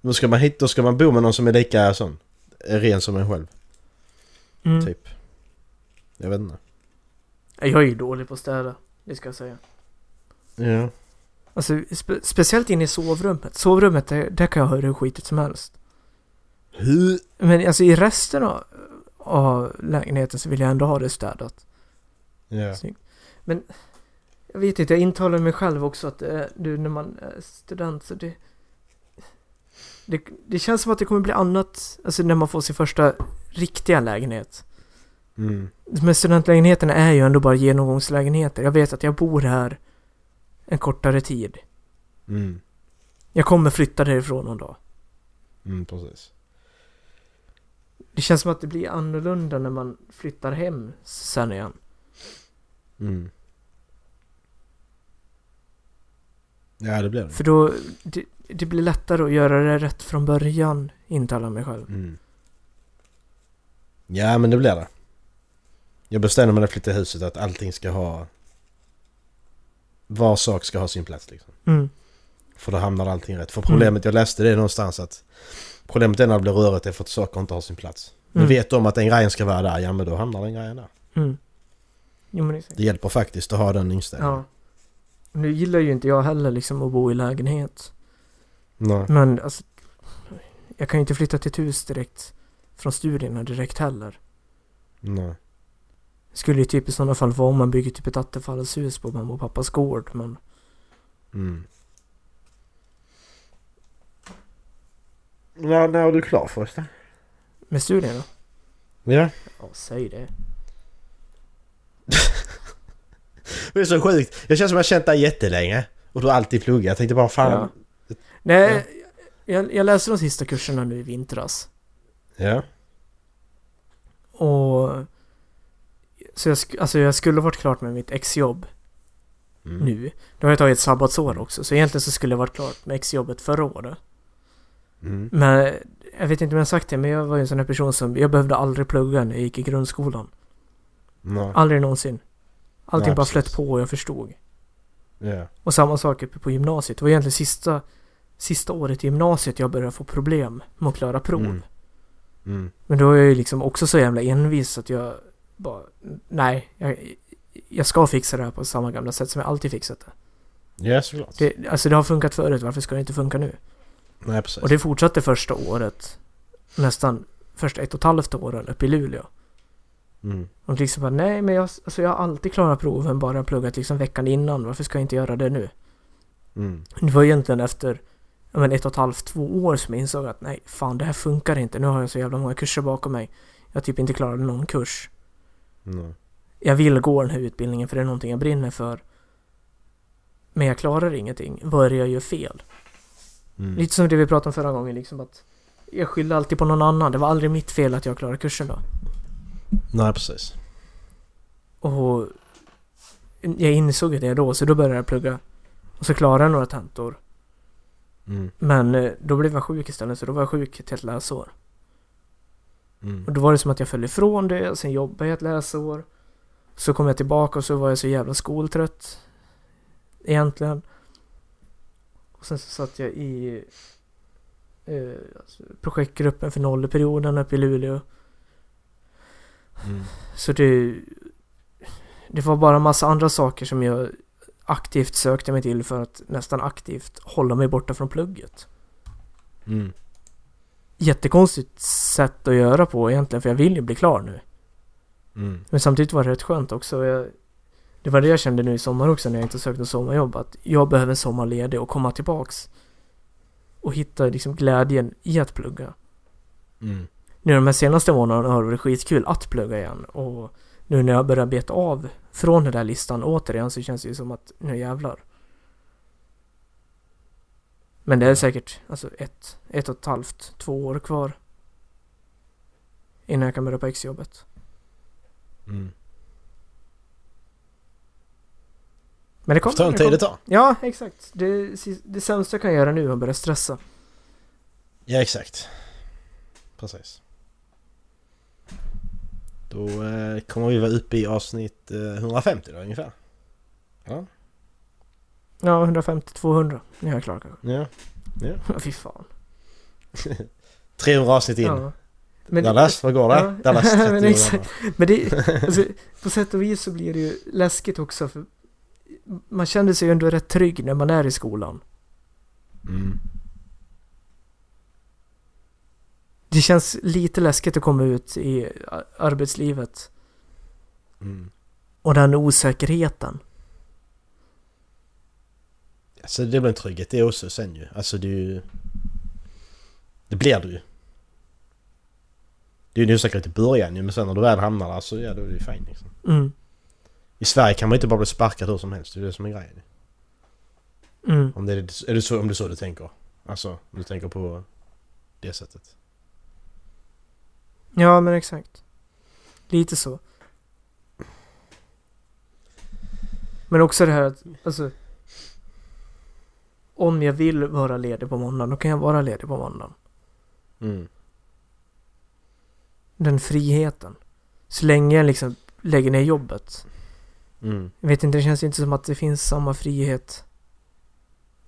[SPEAKER 3] Då ska man hit, då ska man bo med någon som är lika sån. Ren som en själv,
[SPEAKER 2] Mm.
[SPEAKER 3] typ. Jag vet inte.
[SPEAKER 2] Jag är ju dålig på att städa, det ska jag säga.
[SPEAKER 3] Ja.
[SPEAKER 2] Alltså spe speciellt inne i sovrummet. Sovrummet, där, där kan jag höra hur skitigt som helst.
[SPEAKER 3] Hur?
[SPEAKER 2] Men alltså i resten av, av lägenheten så vill jag ändå ha det städat.
[SPEAKER 3] Ja.
[SPEAKER 2] Snyggt. Men jag vet inte, jag intalar mig själv också att eh, du när man är student så det, det... Det känns som att det kommer bli annat, alltså när man får sin första riktiga lägenhet.
[SPEAKER 3] Mm.
[SPEAKER 2] Men studentlägenheterna är ju ändå bara genomgångslägenheter. Jag vet att jag bor här en kortare tid.
[SPEAKER 3] Mm.
[SPEAKER 2] Jag kommer flytta därifrån någon dag.
[SPEAKER 3] Mm, precis.
[SPEAKER 2] Det känns som att det blir annorlunda när man flyttar hem sen igen.
[SPEAKER 3] Mm. Ja, det blir det.
[SPEAKER 2] För då, det, det blir lättare att göra det rätt från början, intalar mig själv.
[SPEAKER 3] Mm. Ja, men det blir det. Jag bestämde mig när jag flyttade huset att allting ska ha... Var sak ska ha sin plats liksom.
[SPEAKER 2] Mm.
[SPEAKER 3] För då hamnar allting rätt. För problemet, jag läste det någonstans att... Problemet är när det blir rörigt är för att saker inte har sin plats. Men
[SPEAKER 2] Mm.
[SPEAKER 3] vet de att den grejen ska vara där, ja men då hamnar den grejen där.
[SPEAKER 2] Mm. Jo exakt.
[SPEAKER 3] Det hjälper faktiskt att ha den inställningen.
[SPEAKER 2] Ja. Nu gillar ju inte jag heller liksom att bo i lägenhet.
[SPEAKER 3] Nej.
[SPEAKER 2] Men alltså, jag kan ju inte flytta till ett hus direkt från studierna direkt heller.
[SPEAKER 3] Nej.
[SPEAKER 2] Skulle ju typ i sådana fall vara om man bygger typ ett attefallshus på mamma och pappas gård. Men
[SPEAKER 3] Mm. Ja, när är du klar förresten?
[SPEAKER 2] med studierna?
[SPEAKER 3] Ja.
[SPEAKER 2] Ja, säg det.
[SPEAKER 3] Det är så sjukt. Jag känner som jag har känt dig jättelänge. Och du har alltid pluggat. Jag tänkte bara fan.
[SPEAKER 2] Ja. Nej, jag, jag läste de sista kurserna nu i vintras.
[SPEAKER 3] Ja.
[SPEAKER 2] Och... Så jag, alltså jag skulle varit klart med mitt exjobb
[SPEAKER 3] Mm.
[SPEAKER 2] nu. Då har jag tagit ett sabbatsår också, så egentligen så skulle jag varit klart med exjobbet förra året.
[SPEAKER 3] Mm.
[SPEAKER 2] Men jag vet inte om jag har sagt det, men jag var ju en sån här person som... Jag behövde aldrig plugga när jag gick i grundskolan.
[SPEAKER 3] Nej.
[SPEAKER 2] Aldrig någonsin. Allting
[SPEAKER 3] Nej,
[SPEAKER 2] bara flöt på och jag förstod.
[SPEAKER 3] Ja.
[SPEAKER 2] Och samma sak uppe på gymnasiet. Det var egentligen sista, sista året i gymnasiet jag började få problem med att klara prov.
[SPEAKER 3] Mm. Mm.
[SPEAKER 2] Men då är jag ju liksom också så jävla envis att jag bara... Nej, jag, jag ska fixa det här på samma gamla sätt som jag alltid fixat det.
[SPEAKER 3] Ja, såklart.
[SPEAKER 2] det. Alltså det har funkat förut, varför ska det inte funka nu?
[SPEAKER 3] Nej, precis.
[SPEAKER 2] Och det fortsatte första året. Nästan första ett och ett halvt åren uppe i Luleå.
[SPEAKER 3] Mm.
[SPEAKER 2] Och liksom bara, nej men jag, alltså jag har alltid klarat proven bara pluggat liksom veckan innan. Varför ska jag inte göra det nu?
[SPEAKER 3] Mm.
[SPEAKER 2] Det var egentligen efter men ett och ett halvt, två år som jag insåg att nej, fan det här funkar inte. Nu har jag så jävla många kurser bakom mig. Jag typ inte klarat någon kurs.
[SPEAKER 3] Nej.
[SPEAKER 2] Jag vill gå den här utbildningen för det är någonting jag brinner för. Men jag klarar ingenting. Vad är det jag gör fel?
[SPEAKER 3] Mm.
[SPEAKER 2] Lite som det vi pratade om förra gången liksom att jag skyller alltid på någon annan. Det var aldrig mitt fel att jag klarade kursen då.
[SPEAKER 3] Nej, precis.
[SPEAKER 2] Och jag insåg det då, så då började jag plugga. Och så klarade jag några tentor.
[SPEAKER 3] Mm.
[SPEAKER 2] Men eh, då blev jag sjuk istället, så då var jag sjuk ett helt läsår.
[SPEAKER 3] Mm.
[SPEAKER 2] Och då var det som att jag föll ifrån det, sen jobbade jag ett läsår. Så kom jag tillbaka och så var jag så jävla skoltrött. Egentligen. Och sen så satt jag i eh, alltså, projektgruppen för nolleperioden uppe i Luleå.
[SPEAKER 3] Mm.
[SPEAKER 2] Så det... Det var bara massa andra saker som jag aktivt sökte mig till för att nästan aktivt hålla mig borta från plugget.
[SPEAKER 3] Mm.
[SPEAKER 2] Jättekonstigt sätt att göra på egentligen, för jag vill ju bli klar nu.
[SPEAKER 3] Mm.
[SPEAKER 2] Men samtidigt var det rätt skönt också. Jag, det var det jag kände nu i sommar också när jag inte sökte sommarjobb. Att jag behöver sommarledig och komma tillbaks. Och hitta liksom glädjen i att plugga.
[SPEAKER 3] Mm.
[SPEAKER 2] Nu de här senaste månaderna har det varit skitkul att plugga igen. Och nu när jag börjar beta av från den där listan återigen så känns det ju som att nu jävlar. Men det är säkert alltså ett, ett och ett halvt, två år kvar. Innan jag kan börja på exjobbet.
[SPEAKER 3] Mm.
[SPEAKER 2] Men det kommer.
[SPEAKER 3] Ta en tid det tar.
[SPEAKER 2] Ja, exakt. Det, det sämsta jag kan göra nu är att börja stressa.
[SPEAKER 3] Ja, exakt. Precis. Då eh, kommer vi vara uppe i avsnitt eh, 150 då ungefär. Ja.
[SPEAKER 2] Ja, 150-200. Nu är jag klar kanske.
[SPEAKER 3] Ja.
[SPEAKER 2] Ja, fy fan.
[SPEAKER 3] 300 avsnitt in.
[SPEAKER 2] Ja. Men,
[SPEAKER 3] Dallas, vad går det?
[SPEAKER 2] Ja,
[SPEAKER 3] Dallas 30
[SPEAKER 2] men exakt. men det, alltså, på sätt och vis så blir det ju läskigt också för man känner sig ju ändå rätt trygg när man är i skolan.
[SPEAKER 3] Mm.
[SPEAKER 2] Det känns lite läskigt att komma ut i arbetslivet
[SPEAKER 3] Mm.
[SPEAKER 2] och den osäkerheten.
[SPEAKER 3] Alltså det blir en trygghet det också sen ju. Alltså det är ju... Det blir det ju. Det är ju en osäkerhet i början ju men sen när du väl hamnar där så ja då är det ju fine liksom.
[SPEAKER 2] Mm.
[SPEAKER 3] I Sverige kan man inte bara bli sparkad hur som helst. Det är det som är grejen.
[SPEAKER 2] Mm.
[SPEAKER 3] Om det är, är det så, om det är så du tänker. Alltså om du tänker på det sättet.
[SPEAKER 2] Ja, men exakt. Lite så. Men också det här att, alltså. Om jag vill vara ledig på måndagen, då kan jag vara ledig på måndagen.
[SPEAKER 3] Mm.
[SPEAKER 2] Den friheten. Så länge jag liksom lägger ner jobbet.
[SPEAKER 3] Mm.
[SPEAKER 2] Jag vet inte, det känns inte som att det finns samma frihet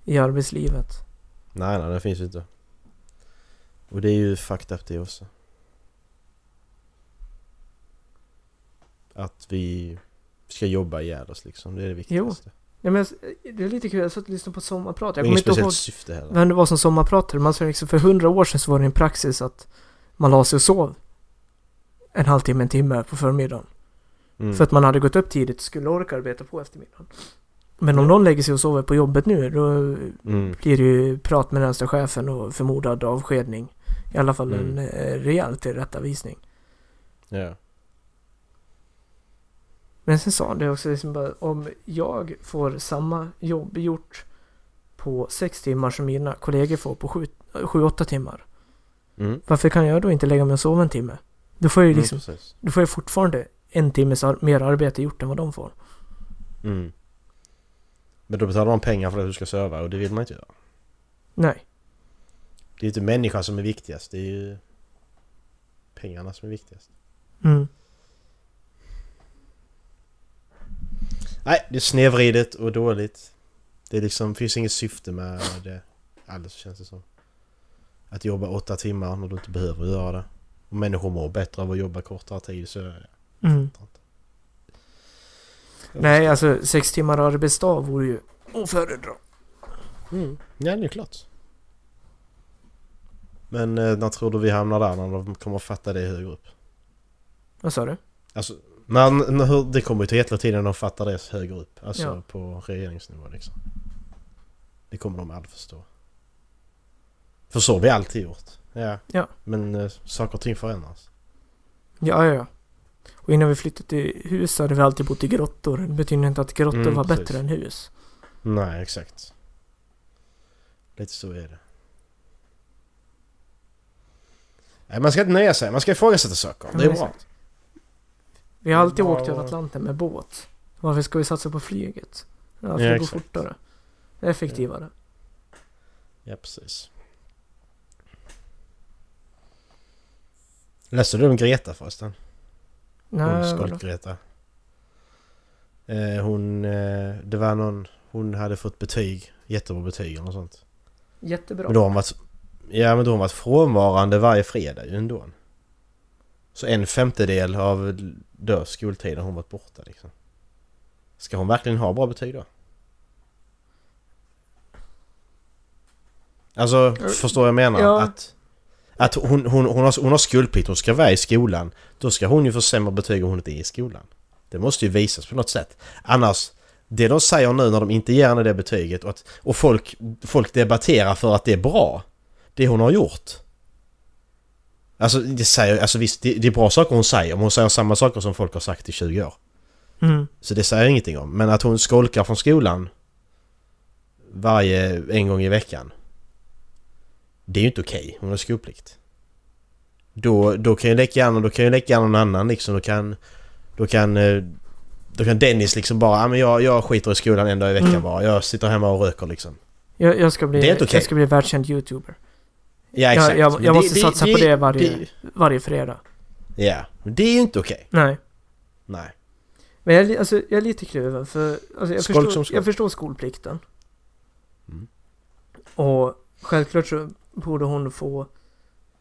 [SPEAKER 2] i arbetslivet.
[SPEAKER 3] Nej nej det finns inte. Och det är ju fucked up det också. Att vi ska jobba ihjäl oss liksom. Det är det viktigaste.
[SPEAKER 2] Ja, men det är lite kul, jag satt och lyssnade på sommarprat. Jag kommer inte ihåg
[SPEAKER 3] syfte heller.
[SPEAKER 2] vem det var som sommarpratade. Man sa liksom, för hundra år sedan så var det en praxis att man la sig och sov en halvtimme, en timme på förmiddagen.
[SPEAKER 3] Mm.
[SPEAKER 2] För att man hade gått upp tidigt och skulle orka arbeta på eftermiddagen. Men om
[SPEAKER 3] Ja.
[SPEAKER 2] någon lägger sig och sover på jobbet nu, då
[SPEAKER 3] Mm.
[SPEAKER 2] blir det ju prat med närmsta chefen och förmodad avskedning. I alla fall en
[SPEAKER 3] Mm.
[SPEAKER 2] eh, rejäl tillrättavisning.
[SPEAKER 3] Ja.
[SPEAKER 2] Men sen sa han det också, liksom bara, om jag får samma jobb gjort på sex timmar som mina kollegor får på sju, sju åtta timmar.
[SPEAKER 3] Mm.
[SPEAKER 2] Varför kan jag då inte lägga mig och sova en timme? Då får jag ju
[SPEAKER 3] Mm,
[SPEAKER 2] liksom,
[SPEAKER 3] precis.
[SPEAKER 2] då får jag fortfarande en timmes ar- mer arbete gjort än vad de får.
[SPEAKER 3] Mm. Men då betalar de pengar för att du ska sova och det vill man inte göra.
[SPEAKER 2] Nej.
[SPEAKER 3] Det är inte människan som är viktigast, det är ju pengarna som är viktigast.
[SPEAKER 2] Mm.
[SPEAKER 3] Nej, det är snedvridet och dåligt. Det är liksom, finns inget syfte med det alls känns det som. Att jobba åtta timmar när du inte behöver göra det. Och människor mår bättre av att jobba kortare tid så... Jag
[SPEAKER 2] Mm. Nej, alltså sex timmar arbetsdag vore ju att föredra.
[SPEAKER 3] Mm. Ja, det är klart. Men eh, när tror du vi hamnar där när de kommer att fatta det högre upp?
[SPEAKER 2] Vad sa du?
[SPEAKER 3] Alltså, men det kommer ju ta jättelång tid när de fattar det högre upp. Alltså
[SPEAKER 2] Ja.
[SPEAKER 3] på regeringsnivå liksom. Det kommer de aldrig förstå. För så har vi alltid gjort. Ja.
[SPEAKER 2] Ja.
[SPEAKER 3] Men eh, saker och ting förändras.
[SPEAKER 2] Ja, ja, ja. Och innan vi flyttade till hus hade vi alltid bott i grottor. Det betyder inte att grottor
[SPEAKER 3] Mm,
[SPEAKER 2] var
[SPEAKER 3] precis.
[SPEAKER 2] bättre än hus.
[SPEAKER 3] Nej, exakt. Lite så är det. Nej, man ska inte nöja sig. Man ska ifrågasätta saker.
[SPEAKER 2] Ja,
[SPEAKER 3] Det är bra.
[SPEAKER 2] exakt. Vi har alltid
[SPEAKER 3] Ja.
[SPEAKER 2] åkt över Atlanten med båt. Varför ska vi satsa på flyget? Ja, för
[SPEAKER 3] Ja,
[SPEAKER 2] det går fortare. Det är effektivare.
[SPEAKER 3] Ja, precis. Läste du om Greta förresten? Hon
[SPEAKER 2] Nej, vadå?
[SPEAKER 3] Skolk-Greta. Eh, hon... Eh, det var någon... Hon hade fått betyg. Jättebra betyg eller något sånt.
[SPEAKER 2] Jättebra.
[SPEAKER 3] Men då har hon varit... Ja men då har hon varit frånvarande varje fredag ju ändå. Så en femtedel av då skoltiden har hon varit borta liksom. Ska hon verkligen ha bra betyg då? Alltså, förstår jag menar?
[SPEAKER 2] Ja.
[SPEAKER 3] Att, att hon, hon, hon, har, hon har skolplikt, hon ska vara i skolan. Då ska hon ju få sämre betyg om hon inte är i skolan. Det måste ju visas på något sätt. Annars, det de säger nu när de inte ger henne det betyget och, att, och folk, folk debatterar för att det är bra. Det hon har gjort. Alltså, det säger, alltså visst, det, det är bra saker hon säger, men hon säger samma saker som folk har sagt i 20 år.
[SPEAKER 2] Mm.
[SPEAKER 3] Så det säger jag ingenting om. Men att hon skolkar från skolan varje, en gång i veckan. Det är ju inte okej. Hon har skolplikt. Då, då kan ju lika gärna, då kan ju lika gärna någon annan liksom, då kan... Då kan... eh, Då kan Dennis liksom bara, ja men jag, jag skiter i skolan en dag i veckan
[SPEAKER 2] Mm.
[SPEAKER 3] bara. Jag sitter hemma och röker liksom.
[SPEAKER 2] Jag, jag, ska bli,
[SPEAKER 3] Det är inte okej.
[SPEAKER 2] jag ska bli världskänd youtuber.
[SPEAKER 3] Ja exakt.
[SPEAKER 2] jag-
[SPEAKER 3] Men
[SPEAKER 2] jag måste satsa på det varje-
[SPEAKER 3] det-
[SPEAKER 2] Varje fredag.
[SPEAKER 3] Ja, men det är ju inte okej.
[SPEAKER 2] Nej.
[SPEAKER 3] Nej.
[SPEAKER 2] Men jag, alltså, jag är lite kluven för alltså, jag,
[SPEAKER 3] Skolk
[SPEAKER 2] förstår, jag förstår skolplikten.
[SPEAKER 3] Mm.
[SPEAKER 2] Och självklart så borde hon få...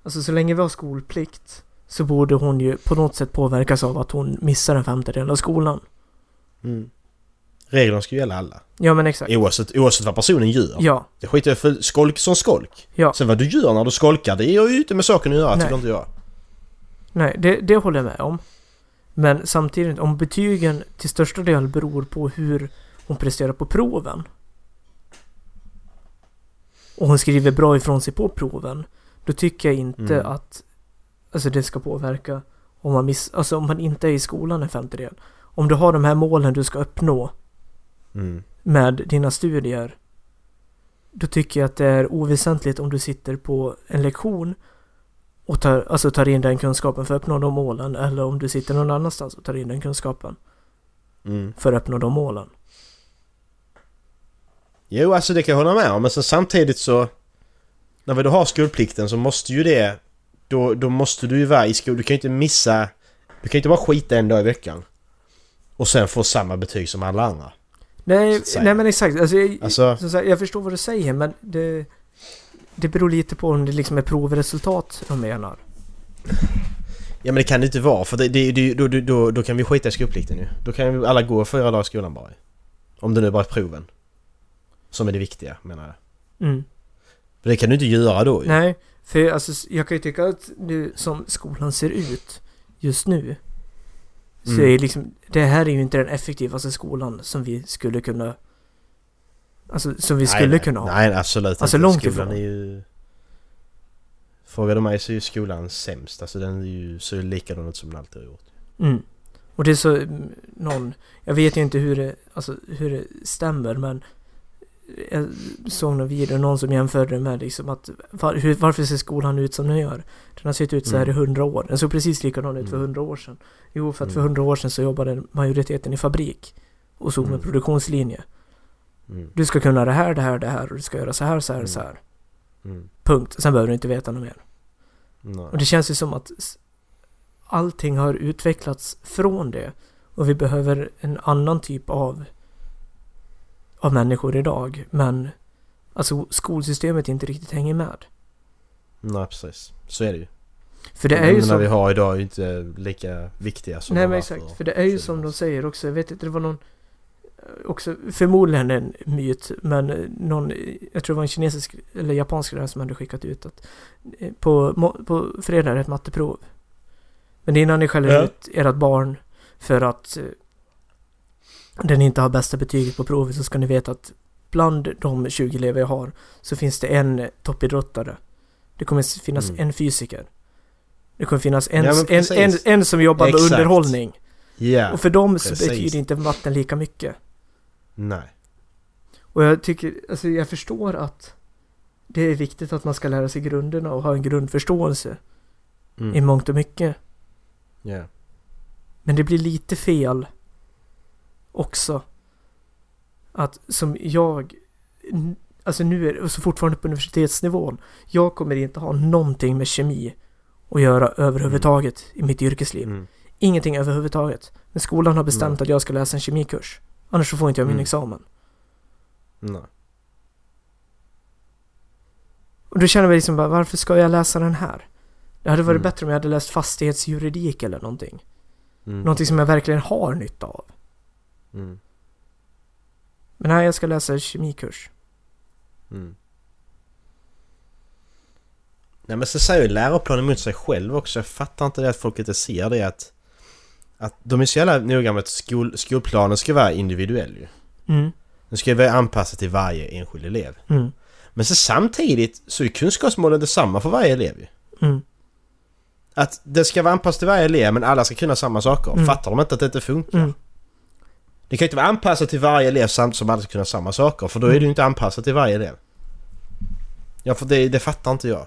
[SPEAKER 2] Alltså så länge vi har skolplikt så borde hon ju på något sätt påverkas av att hon missar en femtedel av skolan.
[SPEAKER 3] Mm. Reglerna ska ju gälla alla.
[SPEAKER 2] Ja men exakt.
[SPEAKER 3] Oavsett, oavsett vad personen gör.
[SPEAKER 2] Ja,
[SPEAKER 3] Det skiter jag för skolk som skolk.
[SPEAKER 2] ja.
[SPEAKER 3] Sen vad du gör när du skolkar, det är ju inte med saken att göra,
[SPEAKER 2] Nej.
[SPEAKER 3] tycker inte jag.
[SPEAKER 2] Nej, det, det håller jag med om. Men samtidigt, om betygen till största del beror på hur hon presterar på proven. Och hon skriver bra ifrån sig på proven. Då tycker jag inte
[SPEAKER 3] Mm.
[SPEAKER 2] att alltså det ska påverka om man, miss, alltså om man inte är i skolan en femtedel. Om du har de här målen du ska uppnå
[SPEAKER 3] Mm.
[SPEAKER 2] med dina studier. Då tycker jag att det är oväsentligt om du sitter på en lektion och tar, alltså tar in den kunskapen för att uppnå de målen eller om du sitter någon annanstans och tar in den kunskapen
[SPEAKER 3] Mm.
[SPEAKER 2] för att uppnå de målen.
[SPEAKER 3] Jo, alltså det kan jag hålla med om, men sen samtidigt så... När vi då har skolplikten så måste ju det... Då, då måste du ju vara i skolan. Du kan ju inte missa... Du kan ju inte bara skita en dag i veckan. Och sen få samma betyg som alla andra.
[SPEAKER 2] Nej, nej men exakt. Alltså, jag,
[SPEAKER 3] Alltså...
[SPEAKER 2] sagt, jag förstår vad du säger men det, det beror lite på om det liksom är provresultat de menar.
[SPEAKER 3] Ja men det kan det inte vara för det, det, det, då, då, då, då kan vi skita i skolplikten ju. Då kan ju alla gå fyra dagar i skolan bara. Om det nu bara är proven. Som är det viktiga menar jag.
[SPEAKER 2] Mm.
[SPEAKER 3] För det kan du inte göra då ju.
[SPEAKER 2] Nej, för alltså, jag kan ju tycka att nu som skolan ser ut just nu så
[SPEAKER 3] Mm.
[SPEAKER 2] är liksom, det här är ju inte den effektivaste skolan som vi skulle kunna Alltså som vi skulle
[SPEAKER 3] nej,
[SPEAKER 2] kunna ha.
[SPEAKER 3] Nej absolut
[SPEAKER 2] Alltså,
[SPEAKER 3] inte.
[SPEAKER 2] långt
[SPEAKER 3] skolan
[SPEAKER 2] ifrån.
[SPEAKER 3] är ju... Frågar du mig så är ju skolan sämst. Alltså den är ju så likadan ut som den alltid har gjort.
[SPEAKER 2] Mm. Och det är så mm, någon, jag vet ju inte hur det, alltså hur det stämmer men jag såg någon video, någon som jämförde med liksom att var, hur, varför ser skolan ut som den gör? Den har sett ut så här i
[SPEAKER 3] Mm.
[SPEAKER 2] hundra år. Den såg precis likadan ut för
[SPEAKER 3] Mm.
[SPEAKER 2] hundra år sedan. Jo, för att för
[SPEAKER 3] Mm.
[SPEAKER 2] hundra år sedan så jobbade majoriteten i fabrik och såg med
[SPEAKER 3] Mm.
[SPEAKER 2] produktionslinje. Du ska kunna det här, det här, det här och du ska göra så här, så här, så här. Punkt. Sen behöver du inte veta något mer.
[SPEAKER 3] Nej.
[SPEAKER 2] Och det känns ju som att allting har utvecklats från det. Och vi behöver en annan typ av, av människor idag. Men alltså skolsystemet inte riktigt hänger med.
[SPEAKER 3] Nej precis. Så är det ju.
[SPEAKER 2] För det är ju som...
[SPEAKER 3] vi har idag är ju inte lika viktiga som
[SPEAKER 2] Nej men exakt.
[SPEAKER 3] för
[SPEAKER 2] För det är ju
[SPEAKER 3] 20
[SPEAKER 2] som de säger också. Jag vet inte, det var någon... eh, Också förmodligen en myt. Men eh, någon... eh, Jag tror det var en kinesisk eller japansk lärare som hade skickat ut att på, på fredag är det ett matteprov. Men innan ni skäller
[SPEAKER 3] Ja.
[SPEAKER 2] ut ert barn för att eh, den inte har bästa betyget på provet så ska ni veta att bland de 20 elever jag har så finns det en toppidrottare. Det kommer finnas
[SPEAKER 3] Mm.
[SPEAKER 2] en fysiker. Det kommer finnas en,
[SPEAKER 3] Ja,
[SPEAKER 2] en, en, en som jobbar med
[SPEAKER 3] Exakt.
[SPEAKER 2] underhållning.
[SPEAKER 3] Ja.
[SPEAKER 2] Och för dem så
[SPEAKER 3] precis.
[SPEAKER 2] betyder inte matten lika mycket.
[SPEAKER 3] Nej.
[SPEAKER 2] Och jag tycker, alltså jag förstår att det är viktigt att man ska lära sig grunderna och ha en grundförståelse
[SPEAKER 3] Mm.
[SPEAKER 2] i mångt och mycket.
[SPEAKER 3] Ja.
[SPEAKER 2] Men det blir lite fel också. Att som jag, alltså nu är det så fortfarande på universitetsnivån. Jag kommer inte ha någonting med kemi att göra överhuvudtaget i mitt yrkesliv.
[SPEAKER 3] Mm.
[SPEAKER 2] Ingenting överhuvudtaget. Men skolan har bestämt
[SPEAKER 3] Nej.
[SPEAKER 2] att jag ska läsa en kemikurs. Annars så får inte jag min
[SPEAKER 3] Mm.
[SPEAKER 2] examen.
[SPEAKER 3] Nej.
[SPEAKER 2] Och då känner jag liksom bara, varför ska jag läsa den här? Det hade varit
[SPEAKER 3] Mm.
[SPEAKER 2] bättre om jag hade läst fastighetsjuridik eller någonting.
[SPEAKER 3] Mm.
[SPEAKER 2] Någonting som jag verkligen har nytta av.
[SPEAKER 3] Mm.
[SPEAKER 2] Men nej, jag ska läsa kemikurs.
[SPEAKER 3] Mm. Nej men så säger ju läroplanen emot sig själv också. Jag fattar inte det att folk inte ser det att... Att de är så jävla noga med att skol, skolplanen ska vara individuell ju.
[SPEAKER 2] Mm,
[SPEAKER 3] Den ska vara anpassad till varje enskild elev.
[SPEAKER 2] mm,
[SPEAKER 3] Men så samtidigt så är kunskapsmålen detsamma för varje elev ju.
[SPEAKER 2] mm.
[SPEAKER 3] Att det ska vara anpassat till varje elev men alla ska kunna samma saker.
[SPEAKER 2] Mm.
[SPEAKER 3] Fattar de inte att det inte funkar?
[SPEAKER 2] Mm.
[SPEAKER 3] Det kan ju inte vara anpassat till varje elev samtidigt som alla ska kunna samma saker. För då är det ju inte anpassat till varje elev. Ja för det, det fattar inte jag.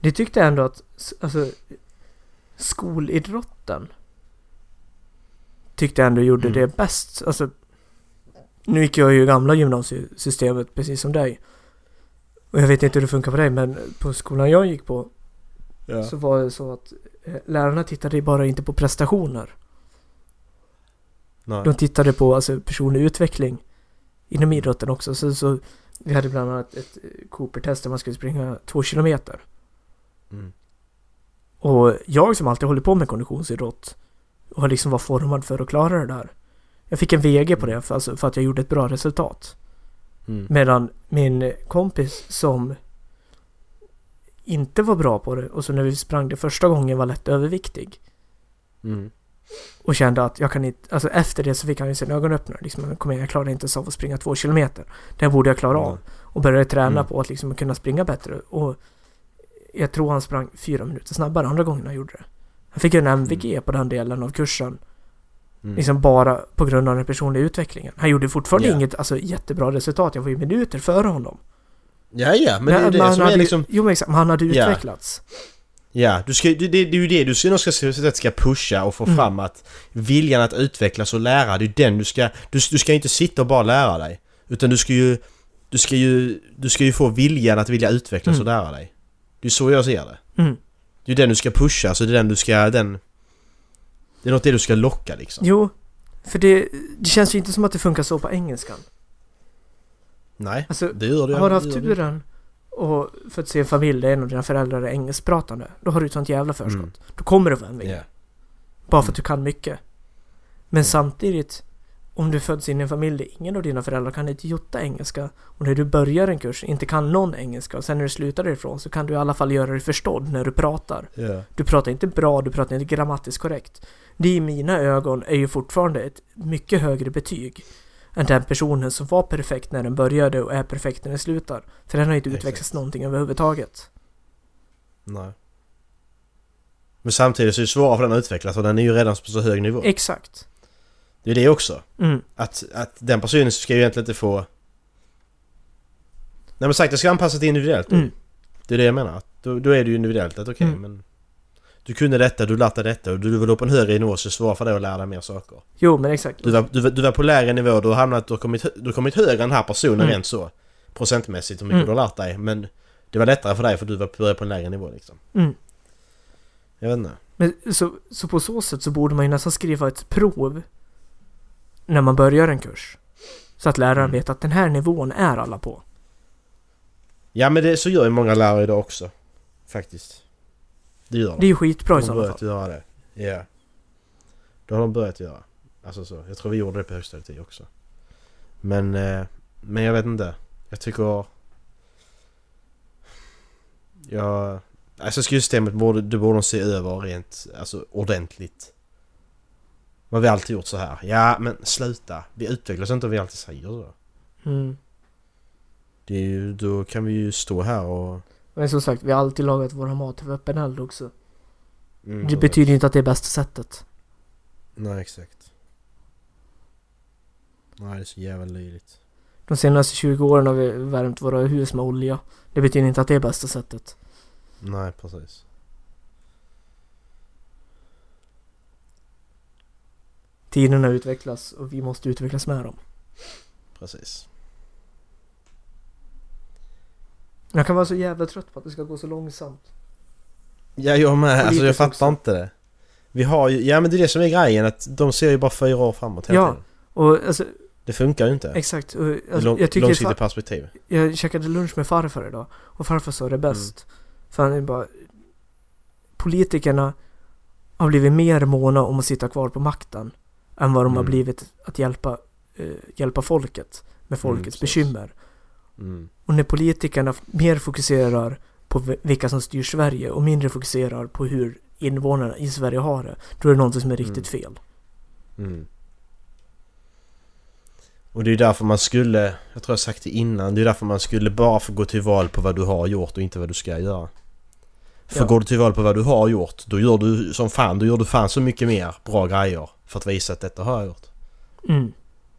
[SPEAKER 2] Det tyckte jag ändå att, alltså, skolidrotten tyckte jag ändå gjorde
[SPEAKER 3] Mm.
[SPEAKER 2] det bäst. Alltså, nu gick jag ju i gamla gymnasiesystemet precis som dig. Och jag vet inte hur det funkar på dig, men på skolan jag gick på
[SPEAKER 3] Ja.
[SPEAKER 2] så var det så att eh, lärarna tittade bara inte på prestationer.
[SPEAKER 3] Nej.
[SPEAKER 2] De tittade på alltså, personlig utveckling inom idrotten också. Så, så vi hade bland annat ett eh, Cooper-test där man skulle springa två kilometer.
[SPEAKER 3] Mm.
[SPEAKER 2] Och jag som alltid håller på med konditionsidrott och har liksom var formad för att klara det där. Jag fick en VG på det för, alltså, för att jag gjorde ett bra resultat.
[SPEAKER 3] Mm.
[SPEAKER 2] Medan min kompis som inte var bra på det och så när vi sprang det första gången var lätt överviktig.
[SPEAKER 3] Mm.
[SPEAKER 2] Och kände att jag kan inte, alltså efter det så fick han ju sin ögonöppnare. Liksom, kom igen, jag klarar inte ens av att springa två kilometer. Det borde jag klara av. Och började träna
[SPEAKER 3] Mm.
[SPEAKER 2] på att liksom kunna springa bättre. Och jag tror han sprang fyra minuter snabbare andra gången han gjorde det. Han fick ju en MVG på den delen av kursen.
[SPEAKER 3] Mm.
[SPEAKER 2] Liksom bara på grund av den personliga utvecklingen. Han gjorde fortfarande
[SPEAKER 3] Ja.
[SPEAKER 2] inget alltså, jättebra resultat. Jag var ju minuter före honom.
[SPEAKER 3] Ja, ja, men det är det
[SPEAKER 2] han
[SPEAKER 3] som
[SPEAKER 2] hade,
[SPEAKER 3] är liksom...
[SPEAKER 2] Jo men exakt, men han hade utvecklats.
[SPEAKER 3] Ja, du ska, det, det, det är ju det du ska, ska, ska, ska pusha och få
[SPEAKER 2] Mm.
[SPEAKER 3] fram att viljan att utvecklas och lära, det är den du ska... Du, du ska inte sitta och bara lära dig. Utan du ska ju... Du ska ju, du ska ju få viljan att vilja utvecklas
[SPEAKER 2] Mm.
[SPEAKER 3] och lära dig. Det är så jag ser det.
[SPEAKER 2] Mm.
[SPEAKER 3] Det är den du ska pusha, så det är den du ska... Den, det är något det du ska locka liksom.
[SPEAKER 2] Jo, för det, det känns ju inte som att det funkar så på engelskan.
[SPEAKER 3] Nej,
[SPEAKER 2] Alltså,
[SPEAKER 3] det gör det
[SPEAKER 2] har du haft turen och fått se en familj där en av dina föräldrar är engelskpratande, då har du ett sånt jävla förskott.
[SPEAKER 3] Mm.
[SPEAKER 2] Då kommer det vara en vinge. Bara för att du kan mycket. Men samtidigt, om du föds in i en familj där ingen av dina föräldrar kan ett jota engelska och när du börjar en kurs inte kan någon engelska och sen när du slutar ifrån så kan du i alla fall göra dig förstådd när du pratar.
[SPEAKER 3] Ja.
[SPEAKER 2] Du pratar inte bra, du pratar inte grammatiskt korrekt. Det i mina ögon är ju fortfarande ett mycket högre betyg än den personen som var perfekt när den började och är perfekt när den slutar. För den har inte
[SPEAKER 3] Exakt.
[SPEAKER 2] utvecklats någonting överhuvudtaget.
[SPEAKER 3] Nej. Men samtidigt så är det svårare för den att utvecklas och den är ju redan på så hög nivå.
[SPEAKER 2] Exakt.
[SPEAKER 3] Det är det också.
[SPEAKER 2] Mm.
[SPEAKER 3] Att, att den personen ska ju egentligen inte få... Nej men sagt, det ska anpassas till individuellt.
[SPEAKER 2] Mm.
[SPEAKER 3] Det är det jag menar. Då, då är det ju individuellt. Att okej
[SPEAKER 2] Mm.
[SPEAKER 3] men... Du kunde detta, du lärt dig detta och du då på en högre nivå så är det svårare för dig att lära dig mer saker.
[SPEAKER 2] Jo, men exakt.
[SPEAKER 3] Du var, du, du var på lägre nivå, du har hamnat, du har kommit, du har kommit högre än den här personen
[SPEAKER 2] Mm.
[SPEAKER 3] rent så. Procentmässigt hur mycket
[SPEAKER 2] Mm.
[SPEAKER 3] du har lärt dig. Men det var lättare för dig för du var på en lägre nivå liksom.
[SPEAKER 2] Mm.
[SPEAKER 3] Jag vet inte.
[SPEAKER 2] Men så, så på så sätt så borde man ju nästan skriva ett prov när man börjar en kurs. Så att läraren
[SPEAKER 3] Mm.
[SPEAKER 2] vet att den här nivån är alla på.
[SPEAKER 3] Ja men det, så gör ju många lärare idag också. Faktiskt. Det gör de.
[SPEAKER 2] Det är ju skitbra i
[SPEAKER 3] de har
[SPEAKER 2] sådana
[SPEAKER 3] börjat
[SPEAKER 2] fall.
[SPEAKER 3] göra det. Ja. Det har de börjat göra. Alltså så. Jag tror vi gjorde det på högstadiet också. Men, eh, men jag vet inte. Jag tycker... Jag... Alltså systemet borde, det borde de se över rent, alltså ordentligt. Vad vi alltid gjort så här. Ja men sluta. Vi utvecklas inte om vi alltid säger så.
[SPEAKER 2] Mm.
[SPEAKER 3] Det är ju, då kan vi ju stå här och...
[SPEAKER 2] Men som sagt, vi har alltid lagat våra mat över öppen eld också.
[SPEAKER 3] Mm,
[SPEAKER 2] Det betyder inte att det är bästa sättet.
[SPEAKER 3] Nej exakt. Nej det är så jävla löjligt.
[SPEAKER 2] De senaste 20 åren har vi värmt våra hus med olja. Det betyder inte att det är bästa sättet.
[SPEAKER 3] Nej precis.
[SPEAKER 2] Tiderna utvecklas och vi måste utvecklas med dem.
[SPEAKER 3] Precis.
[SPEAKER 2] Jag kan vara så jävla trött på att det ska gå så långsamt.
[SPEAKER 3] Ja jag med, alltså jag fattar
[SPEAKER 2] också.
[SPEAKER 3] inte det. Vi har ju, ja men det är det som är grejen att de ser ju bara fyra år framåt hela
[SPEAKER 2] Ja.
[SPEAKER 3] tiden.
[SPEAKER 2] Och alltså,
[SPEAKER 3] Det funkar ju inte.
[SPEAKER 2] exakt. Och, alltså,
[SPEAKER 3] lång,
[SPEAKER 2] jag tycker
[SPEAKER 3] långsiktigt perspektiv.
[SPEAKER 2] Jag käkade lunch med farfar idag och farfar sa det bäst. För han är bara... Politikerna har blivit mer måna om att sitta kvar på makten än vad de har
[SPEAKER 3] Mm.
[SPEAKER 2] blivit att hjälpa, eh, hjälpa folket med folkets
[SPEAKER 3] precis.
[SPEAKER 2] bekymmer.
[SPEAKER 3] Mm.
[SPEAKER 2] Och när politikerna mer fokuserar på vilka som styr Sverige och mindre fokuserar på hur invånarna i Sverige har det, då är det någonting som är riktigt fel.
[SPEAKER 3] Mm. Och det är därför man skulle, jag tror jag sagt det innan, det är därför man skulle bara få gå till val på vad du har gjort och inte vad du ska göra. För
[SPEAKER 2] Ja.
[SPEAKER 3] går du till val på vad du har gjort, då gör du som fan, då gör du fan så mycket mer bra grejer för att visa att detta har jag gjort.
[SPEAKER 2] Mm.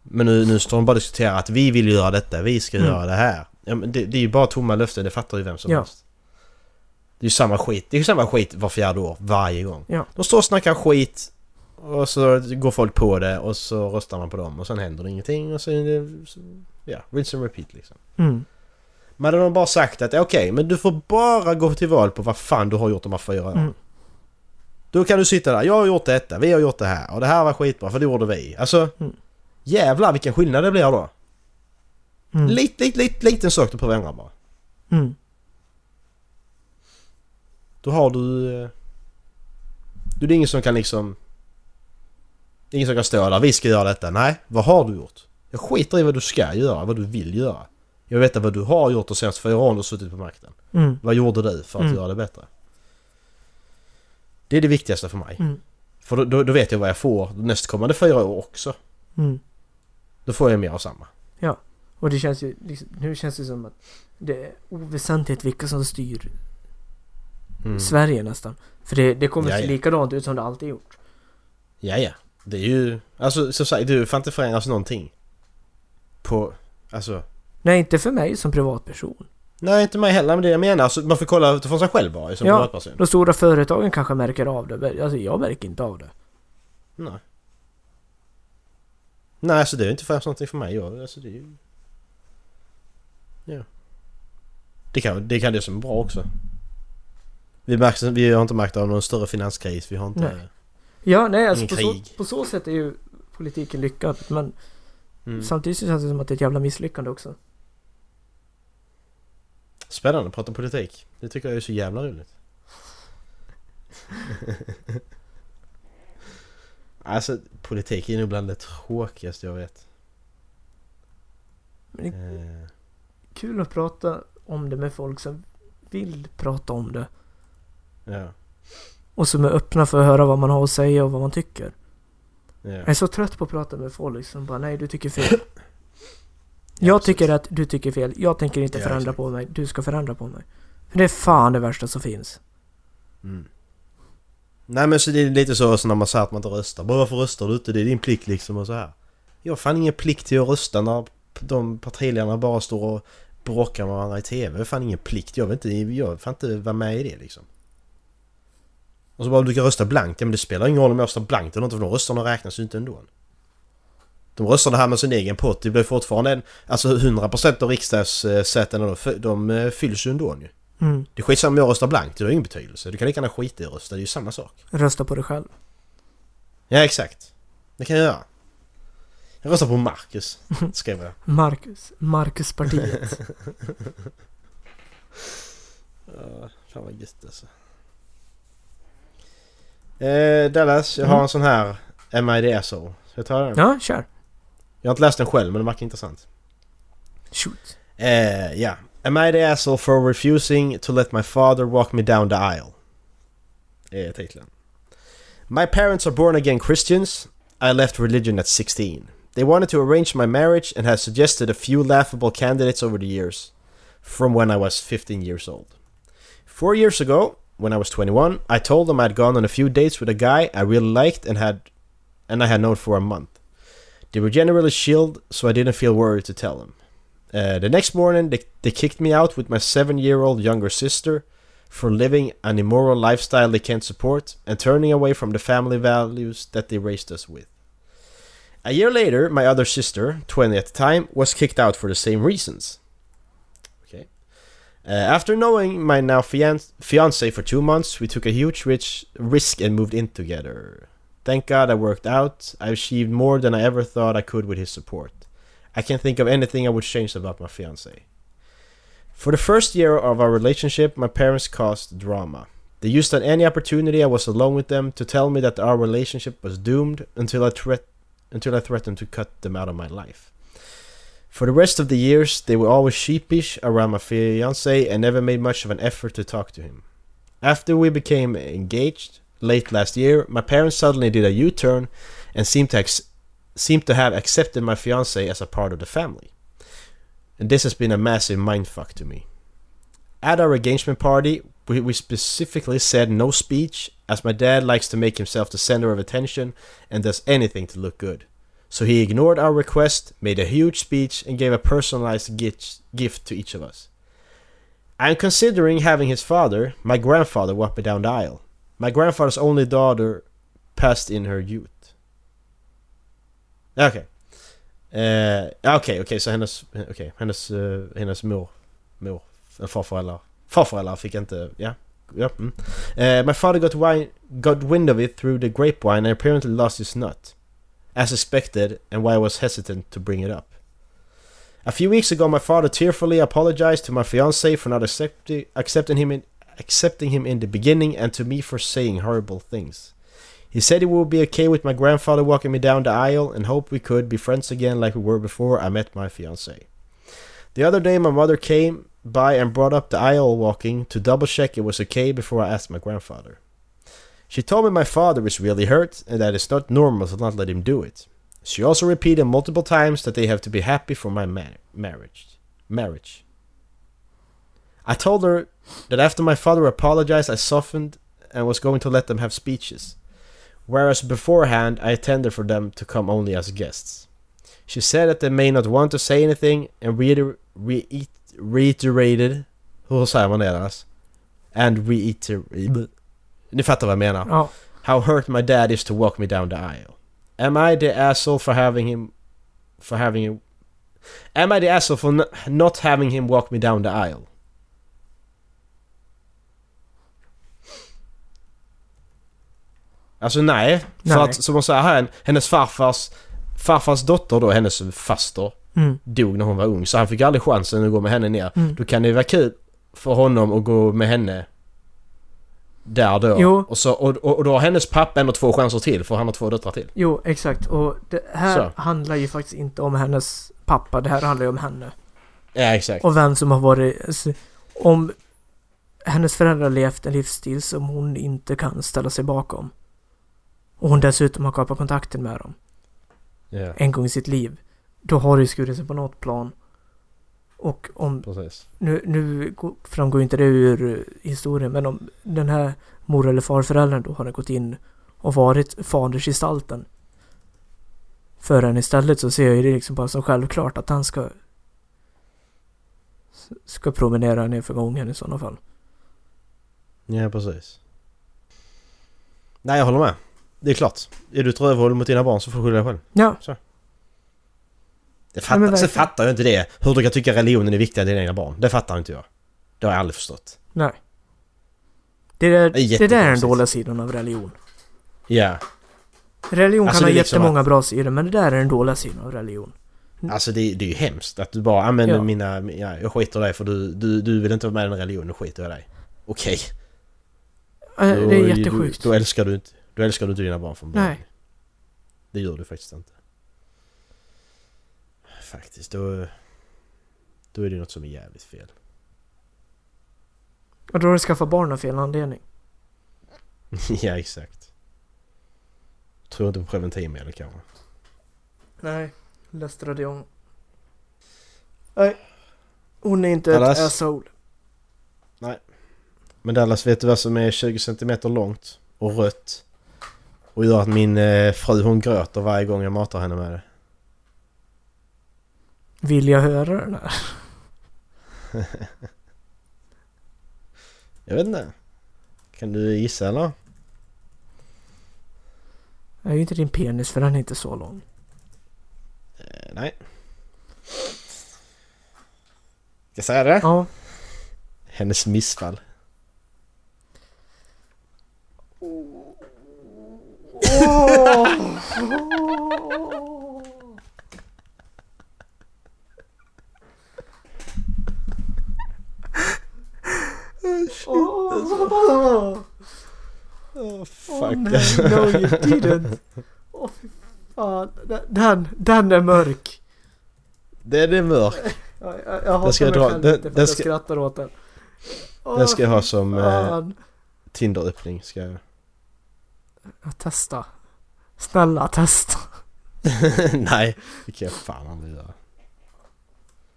[SPEAKER 3] Men nu, nu står de bara och diskuterar att vi vill göra detta, vi ska
[SPEAKER 2] Mm.
[SPEAKER 3] göra det här. Ja, men det, det är ju bara tomma löften, det fattar ju vem som
[SPEAKER 2] Ja.
[SPEAKER 3] helst. Det är ju samma skit, det är ju samma skit var fjärde år, varje gång.
[SPEAKER 2] Ja.
[SPEAKER 3] De står och snackar skit och så går folk på det och så röstar man på dem och sen händer det ingenting och så Ja, rinse and repeat liksom.
[SPEAKER 2] Mm.
[SPEAKER 3] Men hade de bara sagt att okej, men du får bara gå till val på vad fan du har gjort de här fyra åren.
[SPEAKER 2] Mm.
[SPEAKER 3] Då kan du sitta där, jag har gjort detta, vi har gjort det här och det här var skitbra för det gjorde vi. Alltså...
[SPEAKER 2] Mm.
[SPEAKER 3] Jävlar vilken skillnad det blir då.
[SPEAKER 2] Mm.
[SPEAKER 3] Lite, lite, lite, liten sak du behöver ändra bara.
[SPEAKER 2] Mm.
[SPEAKER 3] Då har du... eh, Då är det ingen som kan liksom... det är Ingen som kan stå där, vi ska göra detta. Nej, vad har du gjort? Jag skiter i vad du ska göra, vad du vill göra. Jag vet vad du har gjort de senaste fyra åren du suttit på makten.
[SPEAKER 2] Mm.
[SPEAKER 3] Vad gjorde du för att
[SPEAKER 2] Mm.
[SPEAKER 3] göra det bättre? Det är det viktigaste för mig.
[SPEAKER 2] Mm.
[SPEAKER 3] För då, då, då vet jag vad jag får nästkommande fyra år också. Då får jag mer av samma.
[SPEAKER 2] Och det känns ju, liksom, nu känns det som att det är oväsentligt vilka som styr
[SPEAKER 3] Mm.
[SPEAKER 2] Sverige nästan. För det, det kommer
[SPEAKER 3] Ja,
[SPEAKER 2] se
[SPEAKER 3] ja.
[SPEAKER 2] likadant ut som det alltid gjort.
[SPEAKER 3] Ja, ja. Det är ju... Alltså som sagt, du får inte förändras någonting. På... Alltså...
[SPEAKER 2] Nej, inte för mig som privatperson.
[SPEAKER 3] Nej, inte mig heller, men det jag menar. Alltså, man får kolla utifrån sig själv bara som
[SPEAKER 2] Ja.
[SPEAKER 3] privatperson.
[SPEAKER 2] De stora företagen kanske märker av det. Alltså jag märker inte av det.
[SPEAKER 3] Nej. Nej, alltså det är inte främst någonting för mig. Jag, alltså det är ju... Ja. Det kan, det kan det som är bra också. Vi, märks, vi har inte märkt av någon större finanskris. Vi har inte...
[SPEAKER 2] Nej. Ja, nej alltså på så, på så sätt är ju politiken lyckad. Men
[SPEAKER 3] Mm.
[SPEAKER 2] samtidigt så känns det som att det är ett jävla misslyckande också.
[SPEAKER 3] Spännande att prata politik. Det tycker jag är så jävla roligt. alltså politik är nog bland det tråkigaste jag vet.
[SPEAKER 2] Men det är
[SPEAKER 3] Eh,
[SPEAKER 2] kul att prata om det med folk som vill prata om det.
[SPEAKER 3] ja.
[SPEAKER 2] Och som är öppna för att höra vad man har att säga och vad man tycker.
[SPEAKER 3] ja.
[SPEAKER 2] Jag är så trött på att prata med folk som bara nej du tycker fel. Jag tycker att du tycker fel. Jag tänker inte förändra på mig. Du ska förändra på mig. För det är fan det värsta som finns.
[SPEAKER 3] Mm. Nej men så det är lite så, så när man säger att man inte röstar. Bara varför röstar du inte? Det är din plikt liksom och så här. Jag har fan ingen plikt till att rösta när de partiledarna bara står och bråkar med varandra i TV. Jag har fan ingen plikt. Jag vill inte, jag vill fan inte vara med i det liksom. Och så bara du kan rösta blankt. Ja men det spelar ingen roll om jag röstar blankt eller inte för de rösterna räknas ju inte ändå. De röstar det här med sin egen pott. Det blir fortfarande en... Alltså 100% av riksdagssätena de, de fylls ju ändå ju.
[SPEAKER 2] Mm.
[SPEAKER 3] Det är skitsamma om jag röstar blankt, det har ingen betydelse. Du kan lika gärna skita i att rösta, det är ju samma sak.
[SPEAKER 2] Rösta på dig själv.
[SPEAKER 3] Ja, exakt. Det kan jag göra. Jag röstar på Marcus, skrev jag.
[SPEAKER 2] Marcus. Marcuspartiet.
[SPEAKER 3] Ja, fan vad gött alltså. Eh, Dallas, jag har
[SPEAKER 2] Mm.
[SPEAKER 3] en sån här Am I the asshole? Ska jag ta den?
[SPEAKER 2] ja, kör.
[SPEAKER 3] Jag har inte läst den själv men den verkar intressant.
[SPEAKER 2] Shoot.
[SPEAKER 3] Eh, ja. Am I the asshole for refusing to let my father walk me down the aisle? Är titeln. My parents are born again Christians. I left religion at 16. They wanted to arrange my marriage and have suggested a few laughable candidates over the years, from when I was 15 years old. Four years ago, when I was 21, I told them I'd gone on a few dates with a guy I really liked and had, and I had known for a month. They were generally chilled, so I didn't feel worried to tell them. Uh, the next morning, they, they kicked me out with my seven year old younger sister for living an immoral lifestyle they can't support and turning away from the family values that they raised us with. A year later, my other sister, 20 at the time, was kicked out for the same reasons. Okay. Uh, after knowing my now fian- fiance for two months, we took a huge rich risk and moved in together. Thank God I worked out. I achieved more than I ever thought I could with his support. I can't think of anything I would change about my fiance. For the first year of our relationship, my parents caused drama. They used on any opportunity I was alone with them to tell me that our relationship was doomed until I threat until I threatened to cut them out of my life. For the rest of the years, they were always sheepish around my fiance and never made much of an effort to talk to him. After we became engaged late last year, my parents suddenly did a U-turn and seemed to ex- seemed to have accepted my fiance as a part of the family. And this has been a massive mindfuck to me. At our engagement party, we, we specifically said no speech, as my dad likes to make himself the center of attention and does anything to look good. So he ignored our request, made a huge speech, and gave a personalized gift, gift to each of us. I am considering having his father, my grandfather, walk me down the aisle. My grandfather's only daughter passed in her youth. Okej. Eh, Okej, okej, så hennes, okej, hennes, eh, hennes mor, mor, eller farföräldrar, farföräldrar fick inte, ja. ja mm. Eh, my father got, wine, got wind of it through the grapevine and apparently lost his nut. As expected, and why I was hesitant to bring it up. A few weeks ago, my father tearfully apologized to my fiance for not accepti- accepting him in accepting him in the beginning and to me for saying horrible things. He said he would be okay with my grandfather walking me down the aisle and hoped we could be friends again like we were before I met my fiance. The other day, my mother came by and brought up the aisle walking to double check it was okay before I asked my grandfather. She told me my father is really hurt and that it's not normal to not let him do it. She also repeated multiple times that they have to be happy for my ma- marriage. Marriage. I told her that after my father apologized, I softened and was going to let them have speeches, whereas beforehand I intended for them to come only as guests. She said that they may not want to say anything and reiter- reit- reiterated... Hur säger man det Dallas? And reiter... Ni fattar vad jag menar.
[SPEAKER 2] Ja.
[SPEAKER 3] How hurt my dad is to walk me down the aisle. Am I the asshole for having him... For having him... Am I the asshole for not having him walk me down the aisle? Alltså nej. För
[SPEAKER 2] Nej.
[SPEAKER 3] att som hon säger här, hennes farfars... Farfars dotter då, hennes faster,
[SPEAKER 2] Mm.
[SPEAKER 3] dog när hon var ung. Så han fick aldrig chansen att gå med henne ner.
[SPEAKER 2] Mm.
[SPEAKER 3] Då kan det ju vara kul för honom att gå med henne där då.
[SPEAKER 2] Jo.
[SPEAKER 3] Och, så, och, och, och då har hennes pappa ändå två chanser till för han har två döttrar till.
[SPEAKER 2] Jo, exakt. Och det här
[SPEAKER 3] Så.
[SPEAKER 2] handlar ju faktiskt inte om hennes pappa. Det här handlar ju om henne.
[SPEAKER 3] Ja exakt.
[SPEAKER 2] Och vem som har varit... alltså, Om hennes föräldrar levt en livsstil som hon inte kan ställa sig bakom. Och hon dessutom har kapat kontakten med dem
[SPEAKER 3] Ja,
[SPEAKER 2] en gång i sitt liv. Då har det ju skurit sig på något plan. Och om...
[SPEAKER 3] precis.
[SPEAKER 2] Nu, nu gå- framgår inte det ur eh, historien, men om den här mor eller farföräldern då har gått in och varit fadersgestalten för henne istället så ser jag ju det liksom bara som självklart att han ska ska promenera ner för gången i sådana fall.
[SPEAKER 3] Ja precis. Nej jag håller med. Det är klart. Är du ett rövhål mot dina barn så får du skylla dig själv.
[SPEAKER 2] Ja,
[SPEAKER 3] Det
[SPEAKER 2] Ja,
[SPEAKER 3] fattar,
[SPEAKER 2] men
[SPEAKER 3] sen fattar jag inte det. Hur du kan tycka religionen är viktigare än dina egna barn. Det fattar inte jag. Det har jag aldrig förstått.
[SPEAKER 2] nej. Det, där,
[SPEAKER 3] Det är
[SPEAKER 2] det där är den dåliga sidan av religion.
[SPEAKER 3] Ja.
[SPEAKER 2] Religion
[SPEAKER 3] Alltså,
[SPEAKER 2] kan ha
[SPEAKER 3] det liksom
[SPEAKER 2] jättemånga bra sidor, men det där är den dåliga sidan av religion.
[SPEAKER 3] Alltså det, det är ju hemskt att du bara använder
[SPEAKER 2] Ja.
[SPEAKER 3] mina... Ja, jag skiter i dig för du, du, du vill inte vara med i den religionen, då skiter jag i dig. Okej.
[SPEAKER 2] Äh,
[SPEAKER 3] Då-
[SPEAKER 2] det är jättesjukt.
[SPEAKER 3] Då, då älskar du inte... Då älskar du inte dina barn från början.
[SPEAKER 2] Nej.
[SPEAKER 3] Det gör du faktiskt inte. Faktiskt, då... Då är det något som är jävligt fel.
[SPEAKER 2] Och då har du skaffat barn av fel anledning.
[SPEAKER 3] ja, exakt. Tror inte på preventivmedel kanske.
[SPEAKER 2] Nej, Lestradion. Nej. Hon är inte
[SPEAKER 3] Dallas?
[SPEAKER 2] ett asshole.
[SPEAKER 3] Men Dallas, vet du vad som är 20 cm långt och rött? Och gör att min eh, fru hon gråter varje gång jag matar henne med det.
[SPEAKER 2] Vill jag höra den här?
[SPEAKER 3] Jag vet inte. Kan du gissa eller?
[SPEAKER 2] Jag är ju inte din penis för den är inte så lång.
[SPEAKER 3] nej. Ska jag säga det?
[SPEAKER 2] Ja.
[SPEAKER 3] Hennes missfall. Oh, fuck.
[SPEAKER 2] nej, no you didn't. Åh fy fan. Den- Den, är mörk.
[SPEAKER 3] Den är mörk.
[SPEAKER 2] Ja, jag, jag hatar
[SPEAKER 3] jag
[SPEAKER 2] mig
[SPEAKER 3] dra-
[SPEAKER 2] själv
[SPEAKER 3] den-
[SPEAKER 2] lite för
[SPEAKER 3] den
[SPEAKER 2] att jag
[SPEAKER 3] ska-
[SPEAKER 2] skrattar åt den.
[SPEAKER 3] Den ska jag ha som eh. Tinder-öppning. Ska jag...
[SPEAKER 2] Testa. Snälla testa.
[SPEAKER 3] Nej, det kan jag fan aldrig göra.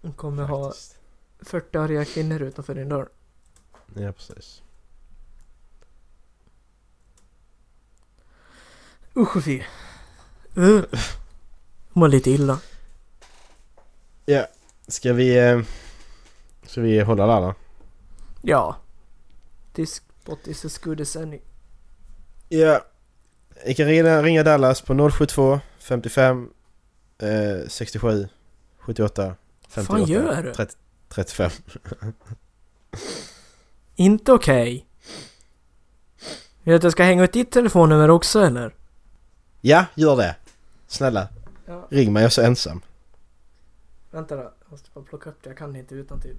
[SPEAKER 2] Du kommer ha
[SPEAKER 3] faktiskt.
[SPEAKER 2] 40 arga kvinnor utanför din dörr.
[SPEAKER 3] Ja, precis.
[SPEAKER 2] Usch och fy. Uh. Mår lite illa.
[SPEAKER 3] Ja, ska vi... Eh, ska vi hålla där då?
[SPEAKER 2] Ja. This spot is as good as any.
[SPEAKER 3] Ja. Ni kan ringa, ringa Dallas på 072 55 eh, 67 78 58
[SPEAKER 2] fan gör du?
[SPEAKER 3] 30, 35.
[SPEAKER 2] Inte okej. Vill du att jag ska hänga ut ditt telefonnummer också eller?
[SPEAKER 3] Ja, gör det. Snälla.
[SPEAKER 2] Ja.
[SPEAKER 3] Ring mig, jag är så ensam.
[SPEAKER 2] Vänta då. Jag måste bara plocka upp det. Jag kan det inte utan till.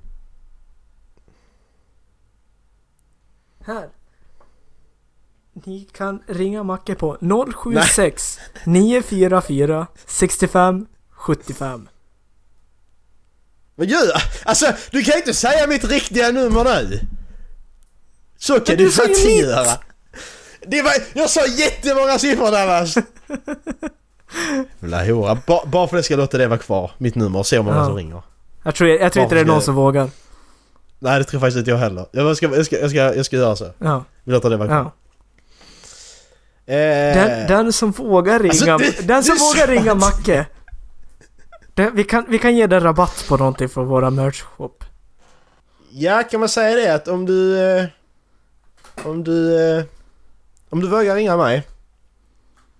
[SPEAKER 2] Här. Ni kan ringa Macke på 076 944 65 75.
[SPEAKER 3] Vad gör jag? Alltså, du kan inte säga mitt riktiga nummer nu! Så kan
[SPEAKER 2] Men
[SPEAKER 3] du inte göra! Det var, jag sa jättemånga siffror Dallas! Jävla hora. Ba, bara för ska jag låta det vara kvar, mitt nummer, och se hur många
[SPEAKER 2] Ja.
[SPEAKER 3] som ringer.
[SPEAKER 2] Jag tror, jag tror inte det är någon
[SPEAKER 3] ska
[SPEAKER 2] som vågar.
[SPEAKER 3] Nej, det tror faktiskt inte jag heller. Jag ska, jag ska, jag ska, jag ska göra så.
[SPEAKER 2] Ja.
[SPEAKER 3] Vi låter det vara kvar.
[SPEAKER 2] ja.
[SPEAKER 3] Eh,
[SPEAKER 2] Den, den som vågar ringa,
[SPEAKER 3] Alltså, det-
[SPEAKER 2] den som vågar
[SPEAKER 3] sant.
[SPEAKER 2] ringa Macke. Den, vi, kan, vi kan ge den rabatt på någonting från våra merch-shop.
[SPEAKER 3] Ja, kan man säga det att om du... Eh, om du... Eh, om du vågar ringa mig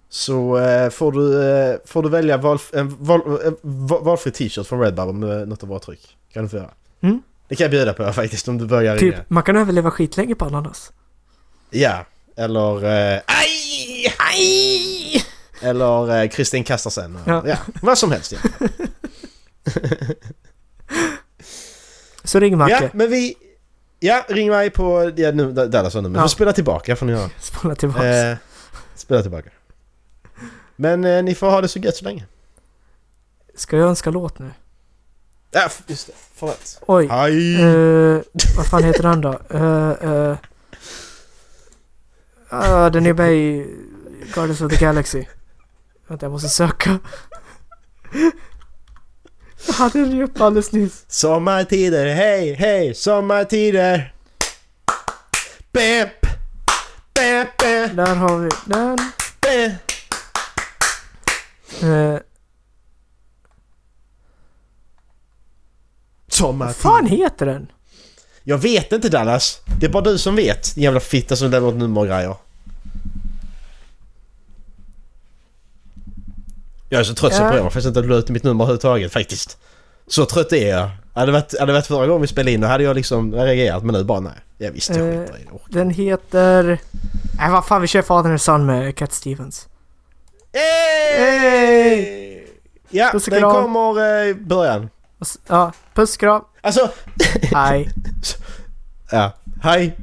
[SPEAKER 3] så får, du, får du välja val, en val, en val, valfri t-shirt från Redbubble med något av våra tryck. Kan du få göra.
[SPEAKER 2] Mm.
[SPEAKER 3] Det kan jag bjuda på faktiskt om du ringa.
[SPEAKER 2] Typ, man kan överleva skitlänge på ananas.
[SPEAKER 3] Ja, eller... Eh, aj!
[SPEAKER 2] Aj!
[SPEAKER 3] Eller eh, Kristin kastar sen.
[SPEAKER 2] Ja.
[SPEAKER 3] Ja. vad som helst. Ja,
[SPEAKER 2] Så ring
[SPEAKER 3] ja
[SPEAKER 2] Macke.
[SPEAKER 3] men vi... Ja, ring mig på... Ja, nu. Men
[SPEAKER 2] Ja.
[SPEAKER 3] får spela tillbaka får ni göra.
[SPEAKER 2] Spola tillbaks.
[SPEAKER 3] Eh, spela tillbaka. Men eh, ni får ha det så gött så länge.
[SPEAKER 2] Ska jag önska låt nu?
[SPEAKER 3] Ja, just det. Förlåt.
[SPEAKER 2] Oj.
[SPEAKER 3] Hej!
[SPEAKER 2] Eh, vad fan heter den då? Uh, uh, den är med i Guardians of the Galaxy. Vänta, jag måste söka. Jag hade den ju uppe alldeles nyss.
[SPEAKER 3] Sommartider, hej, hej, sommartider! Bäp! Bäp, bäp,
[SPEAKER 2] Där har vi den.
[SPEAKER 3] bäp.
[SPEAKER 2] Eh, vad
[SPEAKER 3] Sommartider.
[SPEAKER 2] fan heter den?
[SPEAKER 3] Jag vet inte Dallas. Det är bara du som vet. Din jävla fitta som lämnar åt nummer och grejer. Jag är så trött så
[SPEAKER 2] Ja.
[SPEAKER 3] på jag faktiskt inte att du ut mitt nummer överhuvudtaget faktiskt. Så trött är jag. Hade det varit, hade det varit förra gången vi spelade in då hade jag liksom reagerat men nu bara nej. Jag visste jag
[SPEAKER 2] Eh,
[SPEAKER 3] skiter i det.
[SPEAKER 2] Den heter... Nej vad fan vi kör Father and Son med Cat Stevens.
[SPEAKER 3] Hey! Ja,
[SPEAKER 2] Puss och
[SPEAKER 3] den kommer eh, i början.
[SPEAKER 2] Ja, puss kram.
[SPEAKER 3] Alltså,
[SPEAKER 2] Hej.
[SPEAKER 3] ja, hej.